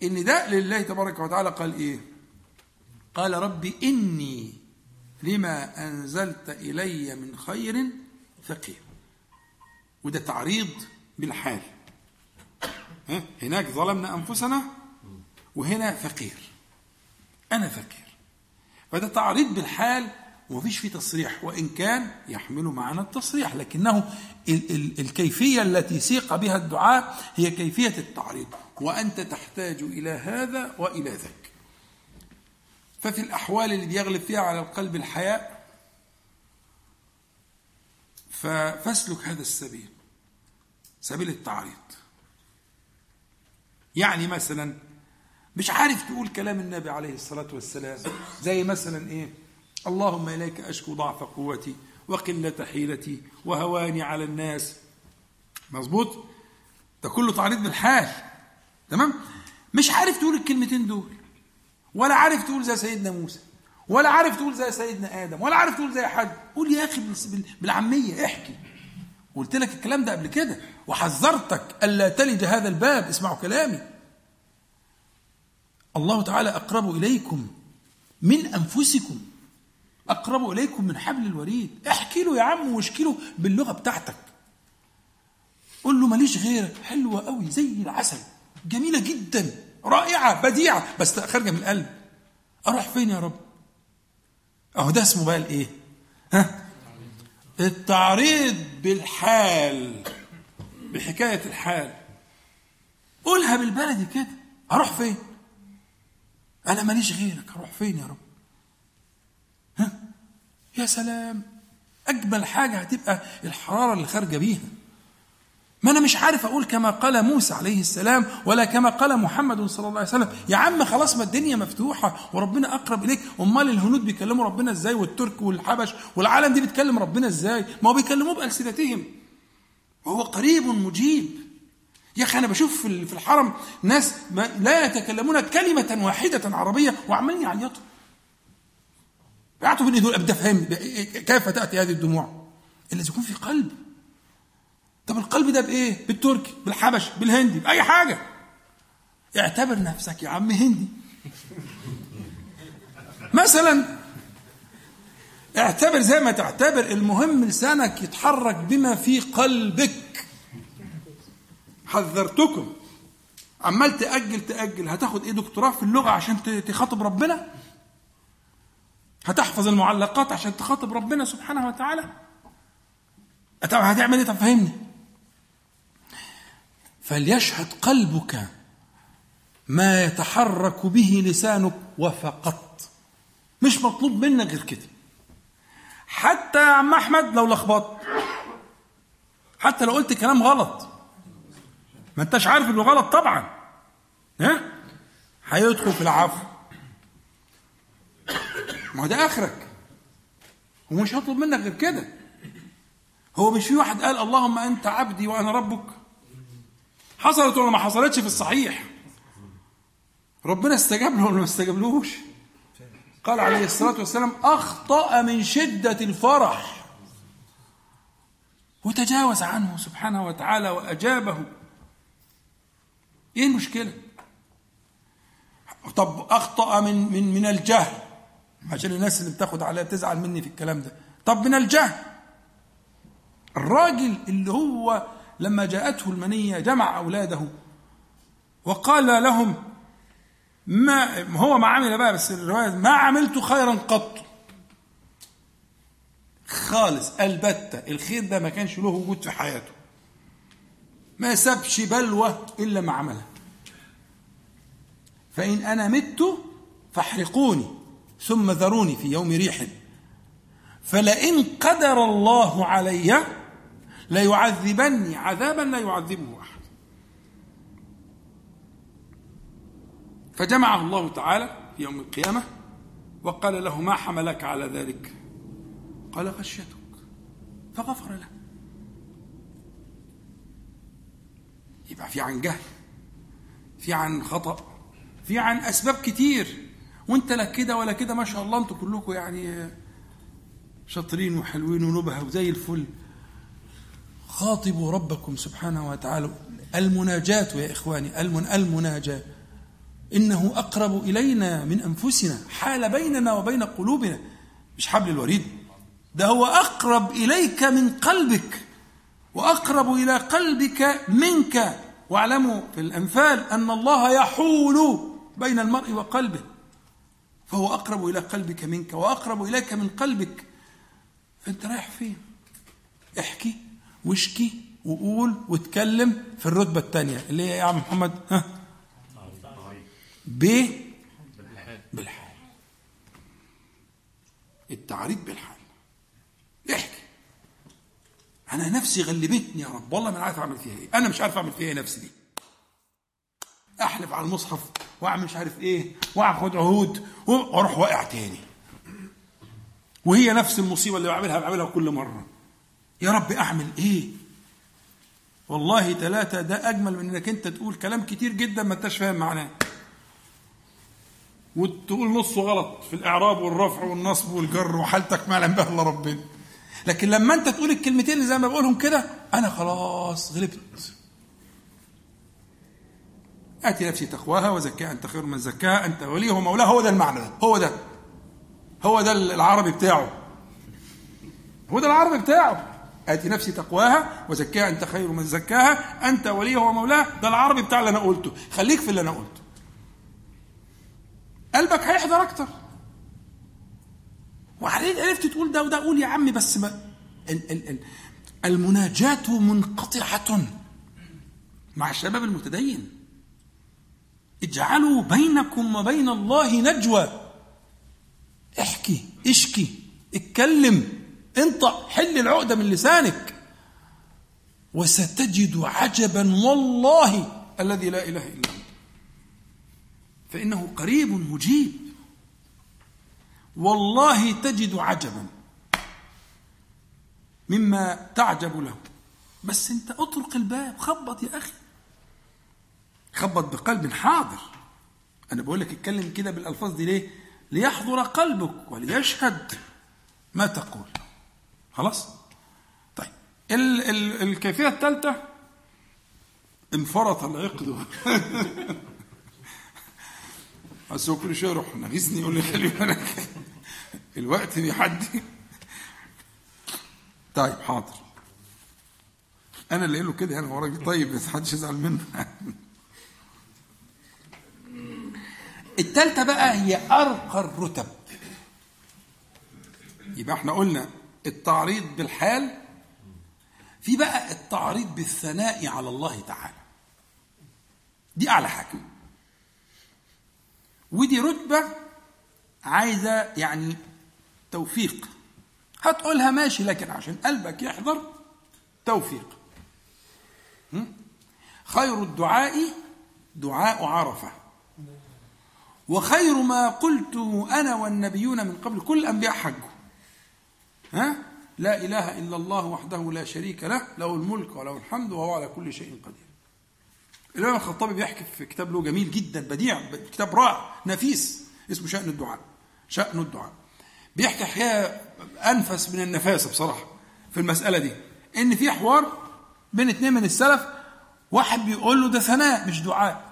إن ده لله تبارك وتعالى قال إيه؟ قال ربي إني لما أنزلت إلي من خير فقير. وده تعريض بالحال؟ هناك ظلمنا أنفسنا وهنا فقير. أنا فقير. فده تعريض بالحال ومفيش فيه تصريح وإن كان يحمل معنى التصريح لكنه ال- ال- الكيفية التي سيق بها الدعاء هي كيفية التعريض وأنت تحتاج إلى هذا وإلى ذاك. ففي الأحوال اللي بيغلب فيها على القلب الحياء فاسلك هذا السبيل سبيل التعريض. يعني مثلا مش عارف تقول كلام النبي عليه الصلاة والسلام. زي مثلا إيه؟ اللهم إليك أشكو ضعف قوتي وقلة حيلتي وهواني على الناس. مظبوط؟ ده كله تعريض بالحال. تمام؟ مش عارف تقول الكلمتين دول. ولا عارف تقول زي سيدنا موسى. ولا عارف تقول زي سيدنا آدم. ولا عارف تقول زي حد قول يا أخي بال- بال- بالعامية احكي. قلت لك الكلام ده قبل كده وحذرتك ألا تلج هذا الباب اسمعوا كلامي. الله تعالى أقرب إليكم من أنفسكم أقرب إليكم من حبل الوريد. احكي له يا عم واشكي له باللغة بتاعتك. قول له ماليش غيرك حلوة قوي زي العسل جميلة جدا رائعة بديعة بس خارجة من القلب. أروح فين يا رب؟ أهو ده اسمه بقى الإيه؟ ها؟ التعريض بالحال بحكاية الحال. قولها بالبلدي كده. هروح فين؟ أنا ماليش غيرك. هروح فين يا رب؟ ها؟ يا سلام. أجمل حاجة هتبقى الحرارة اللي خارجة بيها. ما أنا مش عارف أقول كما قال موسى عليه السلام ولا كما قال محمد صلى الله عليه وسلم. يا عم خلاص ما الدنيا مفتوحة وربنا أقرب إليك. أمال الهنود بيكلموا ربنا إزاي والترك والحبش والعالم دي بتكلم ربنا إزاي؟ ما هو بيكلموه بألسنتهم. وهو قريب مجيب. يا أخي أنا بشوف في الحرم ناس لا يتكلمون كلمة واحدة عربية وعمالين يعيطوا. يعطوا بين دول أبدا فهم كيف تأتي هذه الدموع؟ الذي يكون في قلب. طب القلب ده بإيه؟ بالتركي، بالحبش، بالهندي، بأي حاجة. اعتبر نفسك يا عم هندي. مثلا اعتبر زي ما تعتبر المهم لسانك يتحرك بما في قلبك. حذرتكم عمال تأجل تأجل هتاخد إيه دكتوراه في اللغة عشان تخاطب ربنا؟ هتحفظ المعلقات عشان تخاطب ربنا سبحانه وتعالى؟ هتعمل إيه طب فهمني فليشهد قلبك ما يتحرك به لسانك وفقط. مش مطلوب منك غير كده. حتى يا عم أحمد لو لخبطت. حتى لو قلت كلام غلط. ما أنتش عارف إنه غلط طبعا. ها؟ هيدخل في العفو. ما ده آخرك. ومش هطلب منك غير كده. هو مش في واحد قال اللهم أنت عبدي وأنا ربك. حصلت ولا ما حصلتش في الصحيح. ربنا استجاب له ولا ما استجابلوش؟ قال عليه الصلاة والسلام أخطأ من شدة الفرح. وتجاوز عنه سبحانه وتعالى وأجابه. إيه المشكلة؟ طب أخطأ من من من الجهل. عشان الناس اللي بتاخد عليها بتزعل مني في الكلام ده. طب من الجهل. الراجل اللي هو لما جاءته المنية جمع أولاده وقال لهم ما هو ما عمل بقى بس الرواية ما عملت خيرا قط. خالص البتة الخير ده ما كانش له وجود في حياته. ما سابش بلوى إلا ما عملها. فإن أنا مت فاحرقوني ثم ذروني في يوم ريح. فلئن قدر الله علي ليعذبني. عذابا لا يعذبه أحد. فجمعه الله تعالى في يوم القيامة وقال له ما حملك على ذلك؟ قال خشيتك فغفر له. يبقى في عن جهل في عن خطأ في عن أسباب كتير. وانت لا كده ولا كده ما شاء الله أنتوا كلكم يعني شاطرين وحلوين ونبهة وزي الفل. خاطبوا ربكم سبحانه وتعالى. المناجاة يا إخواني المن المناجاة. إنه أقرب إلينا من أنفسنا حال بيننا وبين قلوبنا. مش حبل الوريد. ده هو أقرب إليك من قلبك وأقرب إلى قلبك منك. واعلموا في الأنفال أن الله يحول بين المرء وقلبه. فهو أقرب إلى قلبك منك وأقرب إليك من قلبك. فأنت رايح فين؟ احكي. واشكي وقول واتكلم في الرتبة الثانية اللي هي يا عم محمد؟ ها؟ ب بالحال. التعريض بالحال. احكي. أنا نفسي غلبتني يا رب والله ما عارف أعمل فيها إيه. أنا مش عارف أعمل فيها إيه نفسي دي. أحلف على المصحف وأعمل مش عارف إيه وأخد عهود وأروح واقع تاني. وهي نفس المصيبة اللي بعملها بعملها كل مرة. يا رب أعمل إيه؟ والله ثلاثة ده أجمل من إنك أنت تقول كلام كتير جدا ما أنتش فاهم معناه. وتقول نصه غلط في الإعراب والرفع والنصب والجر وحالتك ما يعلم بها إلا ربنا. لكن لما أنت تقول الكلمتين اللي زي ما بقولهم كده أنا خلاص غلبت. آتي نفسي تقواها وزكاها أنت خير من زكاها أنت وليه ومولاه. هو ده المعنى ده هو ده. هو ده العربي بتاعه. هو ده العربي بتاعه. آتي نفسي تقواها وزكاها أنت خير من زكاها. أنت وليه ومولاه. ده العربي بتاع اللي أنا قلته. خليك في اللي أنا قلته. قلبك هيحضر أكتر. وعليك عرفت تقول ده وده. قول يا عمي بس ما ال ال ال المناجاة منقطعة مع الشباب المتدين. اجعلوا بينكم وبين الله نجوى. احكي اشكي اتكلم. انطق حل العقدة من لسانك. وستجد عجبا والله الذي لا إله إلا هو. فإنه قريب مجيب. والله تجد عجبا مما تعجب له. بس انت اطرق الباب خبط يا أخي. خبط بقلب حاضر. أنا بقول لك اتكلم كده بالألفاظ دي ليه؟ ليحضر قلبك وليشهد ما تقول. خلاص؟ طيب. ال ال الكيفية الثالثه انفرط العقد. بس هو كل شوية يروح نغيزني يقول لي خلي بالك. الوقت بيعدي. طيب حاضر. أنا اللي قايل له كده أنا وراجل طيب بس محدش يزعل منه. التالتة بقى هي أرقى الرتب. يبقى إحنا قلنا التعريض بالحال في بقى التعريض بالثناء على الله تعالى. دي أعلى حاجة. ودي رتبة عايزة يعني توفيق. هتقولها ماشي لكن عشان قلبك يحضر توفيق. خير الدعاء دعاء عرفة. وخير ما قلت أنا والنبيون من قبل. كل الأنبياء حجوا. ها? لا إله إلا الله وحده لا شريك له له الملك وله الحمد وهو على كل شيء قدير. الإمام الخطابي بيحكي في كتاب له جميل جدا بديع كتاب رائع نفيس اسمه شأن الدعاء شأن الدعاء. بيحكي حكاية أنفس من النفاسة بصراحة في المسألة دي. إن في حوار بين اتنين من السلف واحد بيقول له ده ثناء مش دعاء.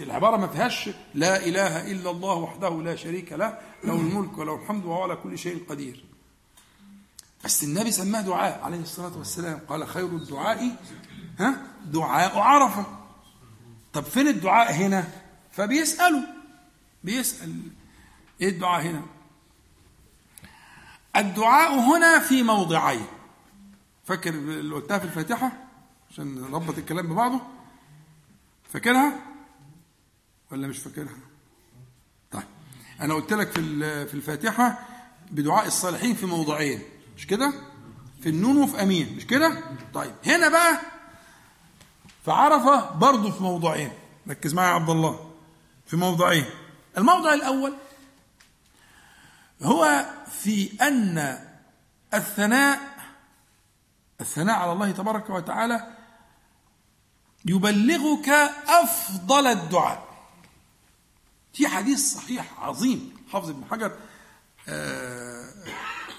العبارة ما فيهاش لا إله إلا الله وحده لا شريك له له الملك وله الحمد وهو على كل شيء قدير. بس النبي سماه دعاء عليه الصلاة والسلام قال خير الدعاء ها؟ دعاء عرفة. طب فين الدعاء هنا؟ فبيسأله بيسأل. إيه الدعاء هنا؟ الدعاء هنا في موضعين. فاكر اللي قلتها في الفاتحة؟ عشان نربط الكلام ببعضه. فاكرها؟ ولا مش فاكرها؟ طيب أنا قلت لك في في الفاتحة بدعاء الصالحين في موضعين مش كده؟ في النون وفي أمين مش كده؟ طيب هنا بقى في عرفة برضه في موضعين ركز معايا يا عبد الله في موضعين. الموضع الأول هو في أن الثناء الثناء على الله تبارك وتعالى يبلغك أفضل الدعاء. في حديث صحيح عظيم. حافظ ابن حجر آه،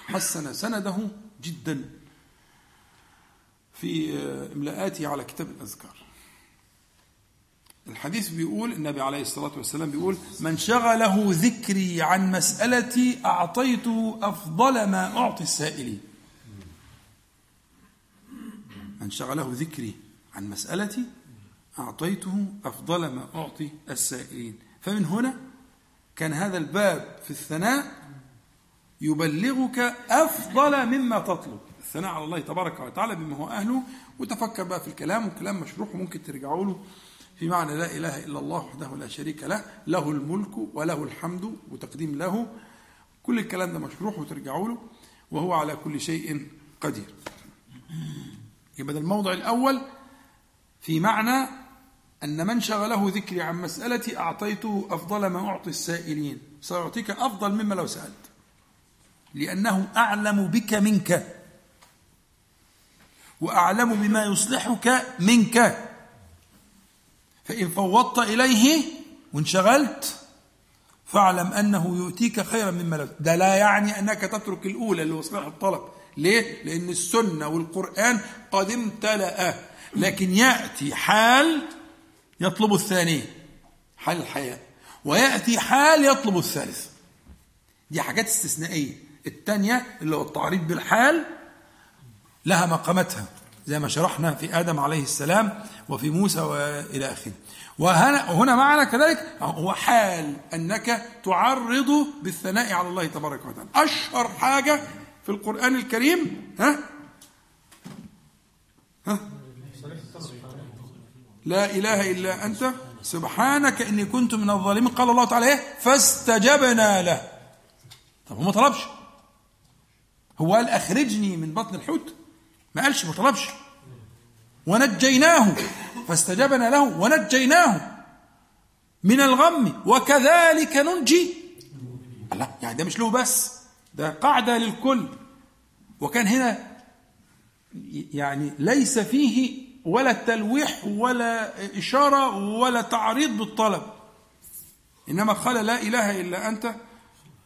حسن سنده جدا في آه، إملاءاته على كتاب الأذكار. الحديث بيقول النبي عليه الصلاة والسلام بيقول من شغله ذكري عن مسألتي أعطيته أفضل ما أعطي السائلين من شغله ذكري عن مسألتي أعطيته أفضل ما أعطي السائلين فمن هنا كان هذا الباب في الثناء يبلغك أفضل مما تطلب. الثناء على الله تبارك وتعالى بما هو أهله وتفكر بقى في الكلام والكلام مشروح وممكن ترجعوا له في معنى لا إله إلا الله وحده لا شريك له له الملك وله الحمد وتقديم له. كل الكلام ده مشروح وترجعوا له وهو على كل شيء قدير. يبقى الموضع الأول في معنى أن من شغله ذكري عن مسألتي أعطيته أفضل ما أعطي السائلين. سيعطيك أفضل مما لو سألت. لأنه أعلم بك منك. وأعلم بما يصلحك منك. فإن فوضت إليه وانشغلت فاعلم أنه يؤتيك خيرا مما لو ده لا يعني أنك تترك الأولى اللي هو صلاح الطلب. ليه؟ لأن السنة والقرآن قد امتلأ لكن يأتي حال يطلب الثانية حال الحياة ويأتي حال يطلب الثالث. دي حاجات استثنائية. الثانية اللي هو التعريض بالحال لها مقامتها زي ما شرحنا في آدم عليه السلام وفي موسى وإلى آخره. وهنا, وهنا معنا كذلك هو حال أنك تعرض بالثناء على الله تبارك وتعالى. أشهر حاجة في القرآن الكريم ها؟ ها؟ لا إله إلا أنت سبحانك إني كنت من الظالمين. قال الله تعالى إيه؟ فاستجبنا له. طب هو ما طلبش؟ هو قال أخرجني من بطن الحوت. ما قالش ما طلبش. ونجيناه. فاستجبنا له ونجيناه من الغم. وكذلك ننجي. لا يعني ده مش له بس ده قاعدة للكل. وكان هنا يعني ليس فيه ولا تلويح ولا إشارة ولا تعريض بالطلب. إنما قال لا إله إلا أنت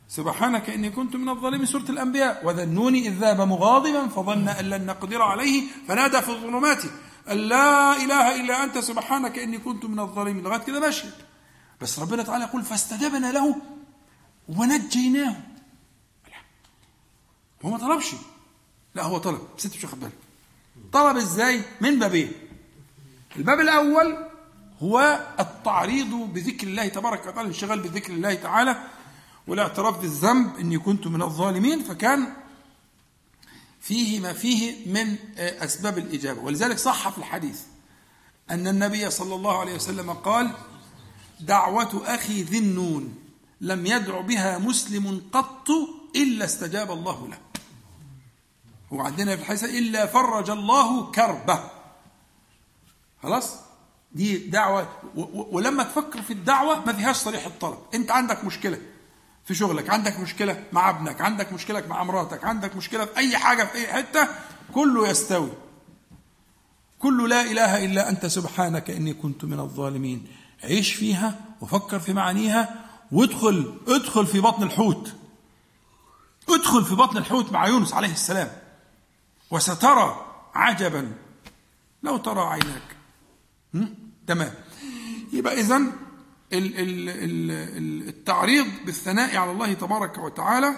سبحانك إني كنت من الظالمين سورة الأنبياء. وذنوني إذ ذهب مغاضبا فظن أن لن نقدر عليه فنادى في الظلمات. أن لا إله إلا أنت سبحانك إني كنت من الظالمين. لغاية كده ماشي بس ربنا تعالى يقول فاستجبنا له ونجيناه. هو ما طلبش. لا هو طلب. بس انت مش واخد بالك. طلب إزاي؟ من بابين. الباب الأول هو التعريض بذكر الله تبارك وتعالى الانشغال بذكر الله تعالى والاعتراف بالذنب إني كنت من الظالمين فكان فيه ما فيه من أسباب الإجابة. ولذلك صح في الحديث أن النبي صلى الله عليه وسلم قال دعوة أخي ذي النون لم يدع بها مسلم قط إلا استجاب الله له. وعندنا في الحديث إلا فرج الله كربه. خلاص؟ دي دعوة ولما تفكر في الدعوة ما فيهاش صريح الطلب. أنت عندك مشكلة في شغلك عندك مشكلة مع ابنك عندك مشكلة مع مراتك عندك مشكلة في أي حاجة في أي حتة كله يستوي. كل لا إله إلا أنت سبحانك إني كنت من الظالمين. عيش فيها وفكر في معانيها وادخل ادخل في بطن الحوت. ادخل في بطن الحوت مع يونس عليه السلام. وسترى عجبا. لو ترى عيناك؟ تمام. يبقى اذا التعريض بالثناء على الله تبارك وتعالى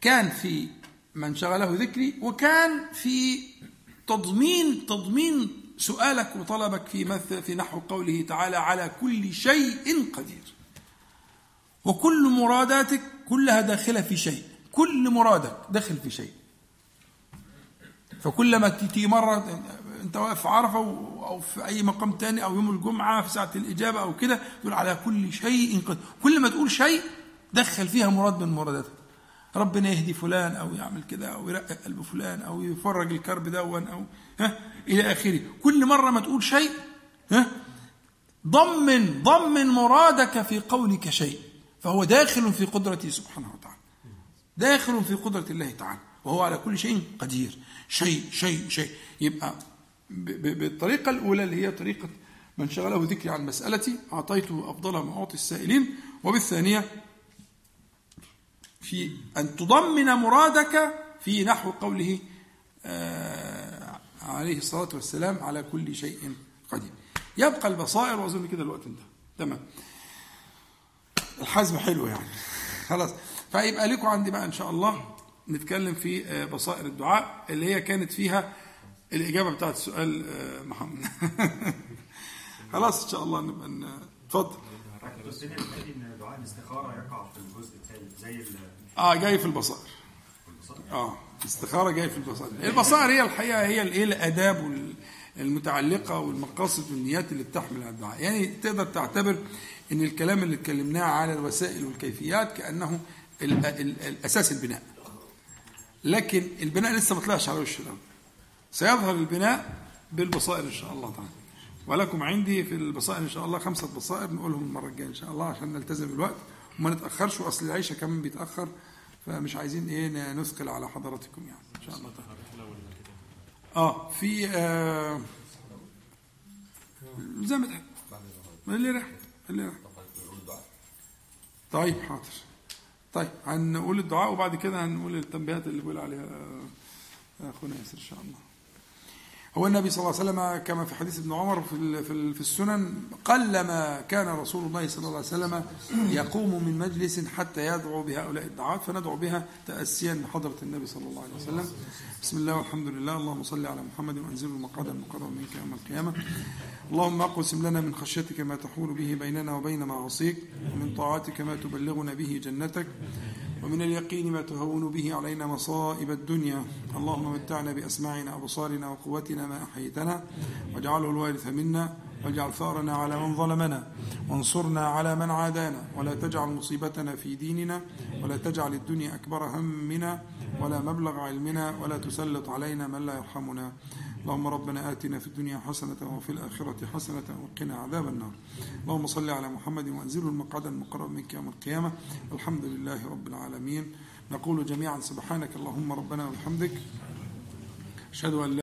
كان في من شغله ذكري وكان في تضمين تضمين سؤالك وطلبك في مثل في نحو قوله تعالى على كل شيء قدير. وكل مراداتك كلها داخلة في شيء. كل مرادك داخل في شيء. فكلما تيجي مرة انت واقف في عرفة أو في أي مقام تاني أو يوم الجمعة في ساعة الإجابة أو كده تقول على كل شيء قدير. كل ما تقول شيء دخل فيها مراد من مراداتك. ربنا يهدي فلان أو يعمل كده أو يرقق قلب فلان أو يفرج الكرب دون أو ها إلى آخره. كل مرة ما تقول شيء ها ضمن ضمن مرادك في قولك شيء. فهو داخل في قدرته سبحانه داخل في قدرة الله تعالى وهو على كل شيء قدير. شيء شيء شيء. يبقى بالطريقة الأولى اللي هي طريقة من شغله ذكري عن مسألتي أعطيته أفضل ما أعطي السائلين. وبالثانية في أن تضمن مرادك في نحو قوله آه عليه الصلاة والسلام على كل شيء قدير. يبقى البصائر وأظن كده الوقت انتهى. تمام. الحزم حلو يعني. خلاص. فيبقى لكم عندي بقى إن شاء الله نتكلم في بصائر الدعاء اللي هي كانت فيها الإجابة بتاعت سؤال محمد. خلاص إن شاء الله نبقى اتفضل. إن دعاء الاستخارة يقع في الجزء الثالث زي آه جاي في البصائر. آه الاستخارة جاي في البصائر. البصائر هي الحقيقة هي الايه الأداب المتعلقة والمقاصد والنيات اللي بتحمل على الدعاء. يعني تقدر تعتبر إن الكلام اللي اتكلمناه على الوسائل والكيفيات كأنه ال ال الأساس البناء. لكن البناء لسه ما طلعش على وش الأرض سيظهر البناء بالبصائر إن شاء الله تعالى. ولكم عندي في البصائر إن شاء الله خمسة بصائر نقولهم المرة الجاية إن شاء الله عشان نلتزم الوقت وما نتأخرش وأصل العيشة كمان بيتأخر فمش عايزين إيه نثقل على حضراتكم يعني إن شاء الله تعالى. آه في آه زي ما اللي راح اللي راح. طيب حاضر. طيب هنقول الدعاء وبعد كده هنقول التنبيهات اللي بيقول عليها أخونا ياسر إن شاء الله. هو النبي صلى الله عليه وسلم كما في حديث ابن عمر في في السنن قلما كان رسول الله صلى الله عليه وسلم يقوم من مجلس حتى يدعو بهؤلاء الدعوات فندعو بها تاسيا بحضره النبي صلى الله عليه وسلم. بسم الله والحمد لله. اللهم صل على محمد وانزل المقعد المقرب منك يوم القيامة. اللهم أقسم لنا من خشيتك ما تحول به بيننا وبين معاصيك ومن طاعتك ما تبلغنا به جنتك. ومن اليقين ما تهون به علينا مصائب الدنيا. اللهم متعنا بأسماعنا وأبصارنا وقوتنا ما أحيتنا واجعله الوارث منا. واجعل ثأرنا على من ظلمنا. وانصرنا على من عادانا. ولا تجعل مصيبتنا في ديننا. ولا تجعل الدنيا أكبر همنا. ولا مبلغ علمنا. ولا تسلط علينا من لا يرحمنا. اللهم ربنا آتنا في الدنيا حسنة وفي الآخرة حسنة وقنا عذاب النار. اللهم صل على محمد وأنزله المقعد المقرب منك يوم القيامة. الحمد لله رب العالمين. نقول جميعا سبحانك اللهم ربنا وبحمدك. أشهد أن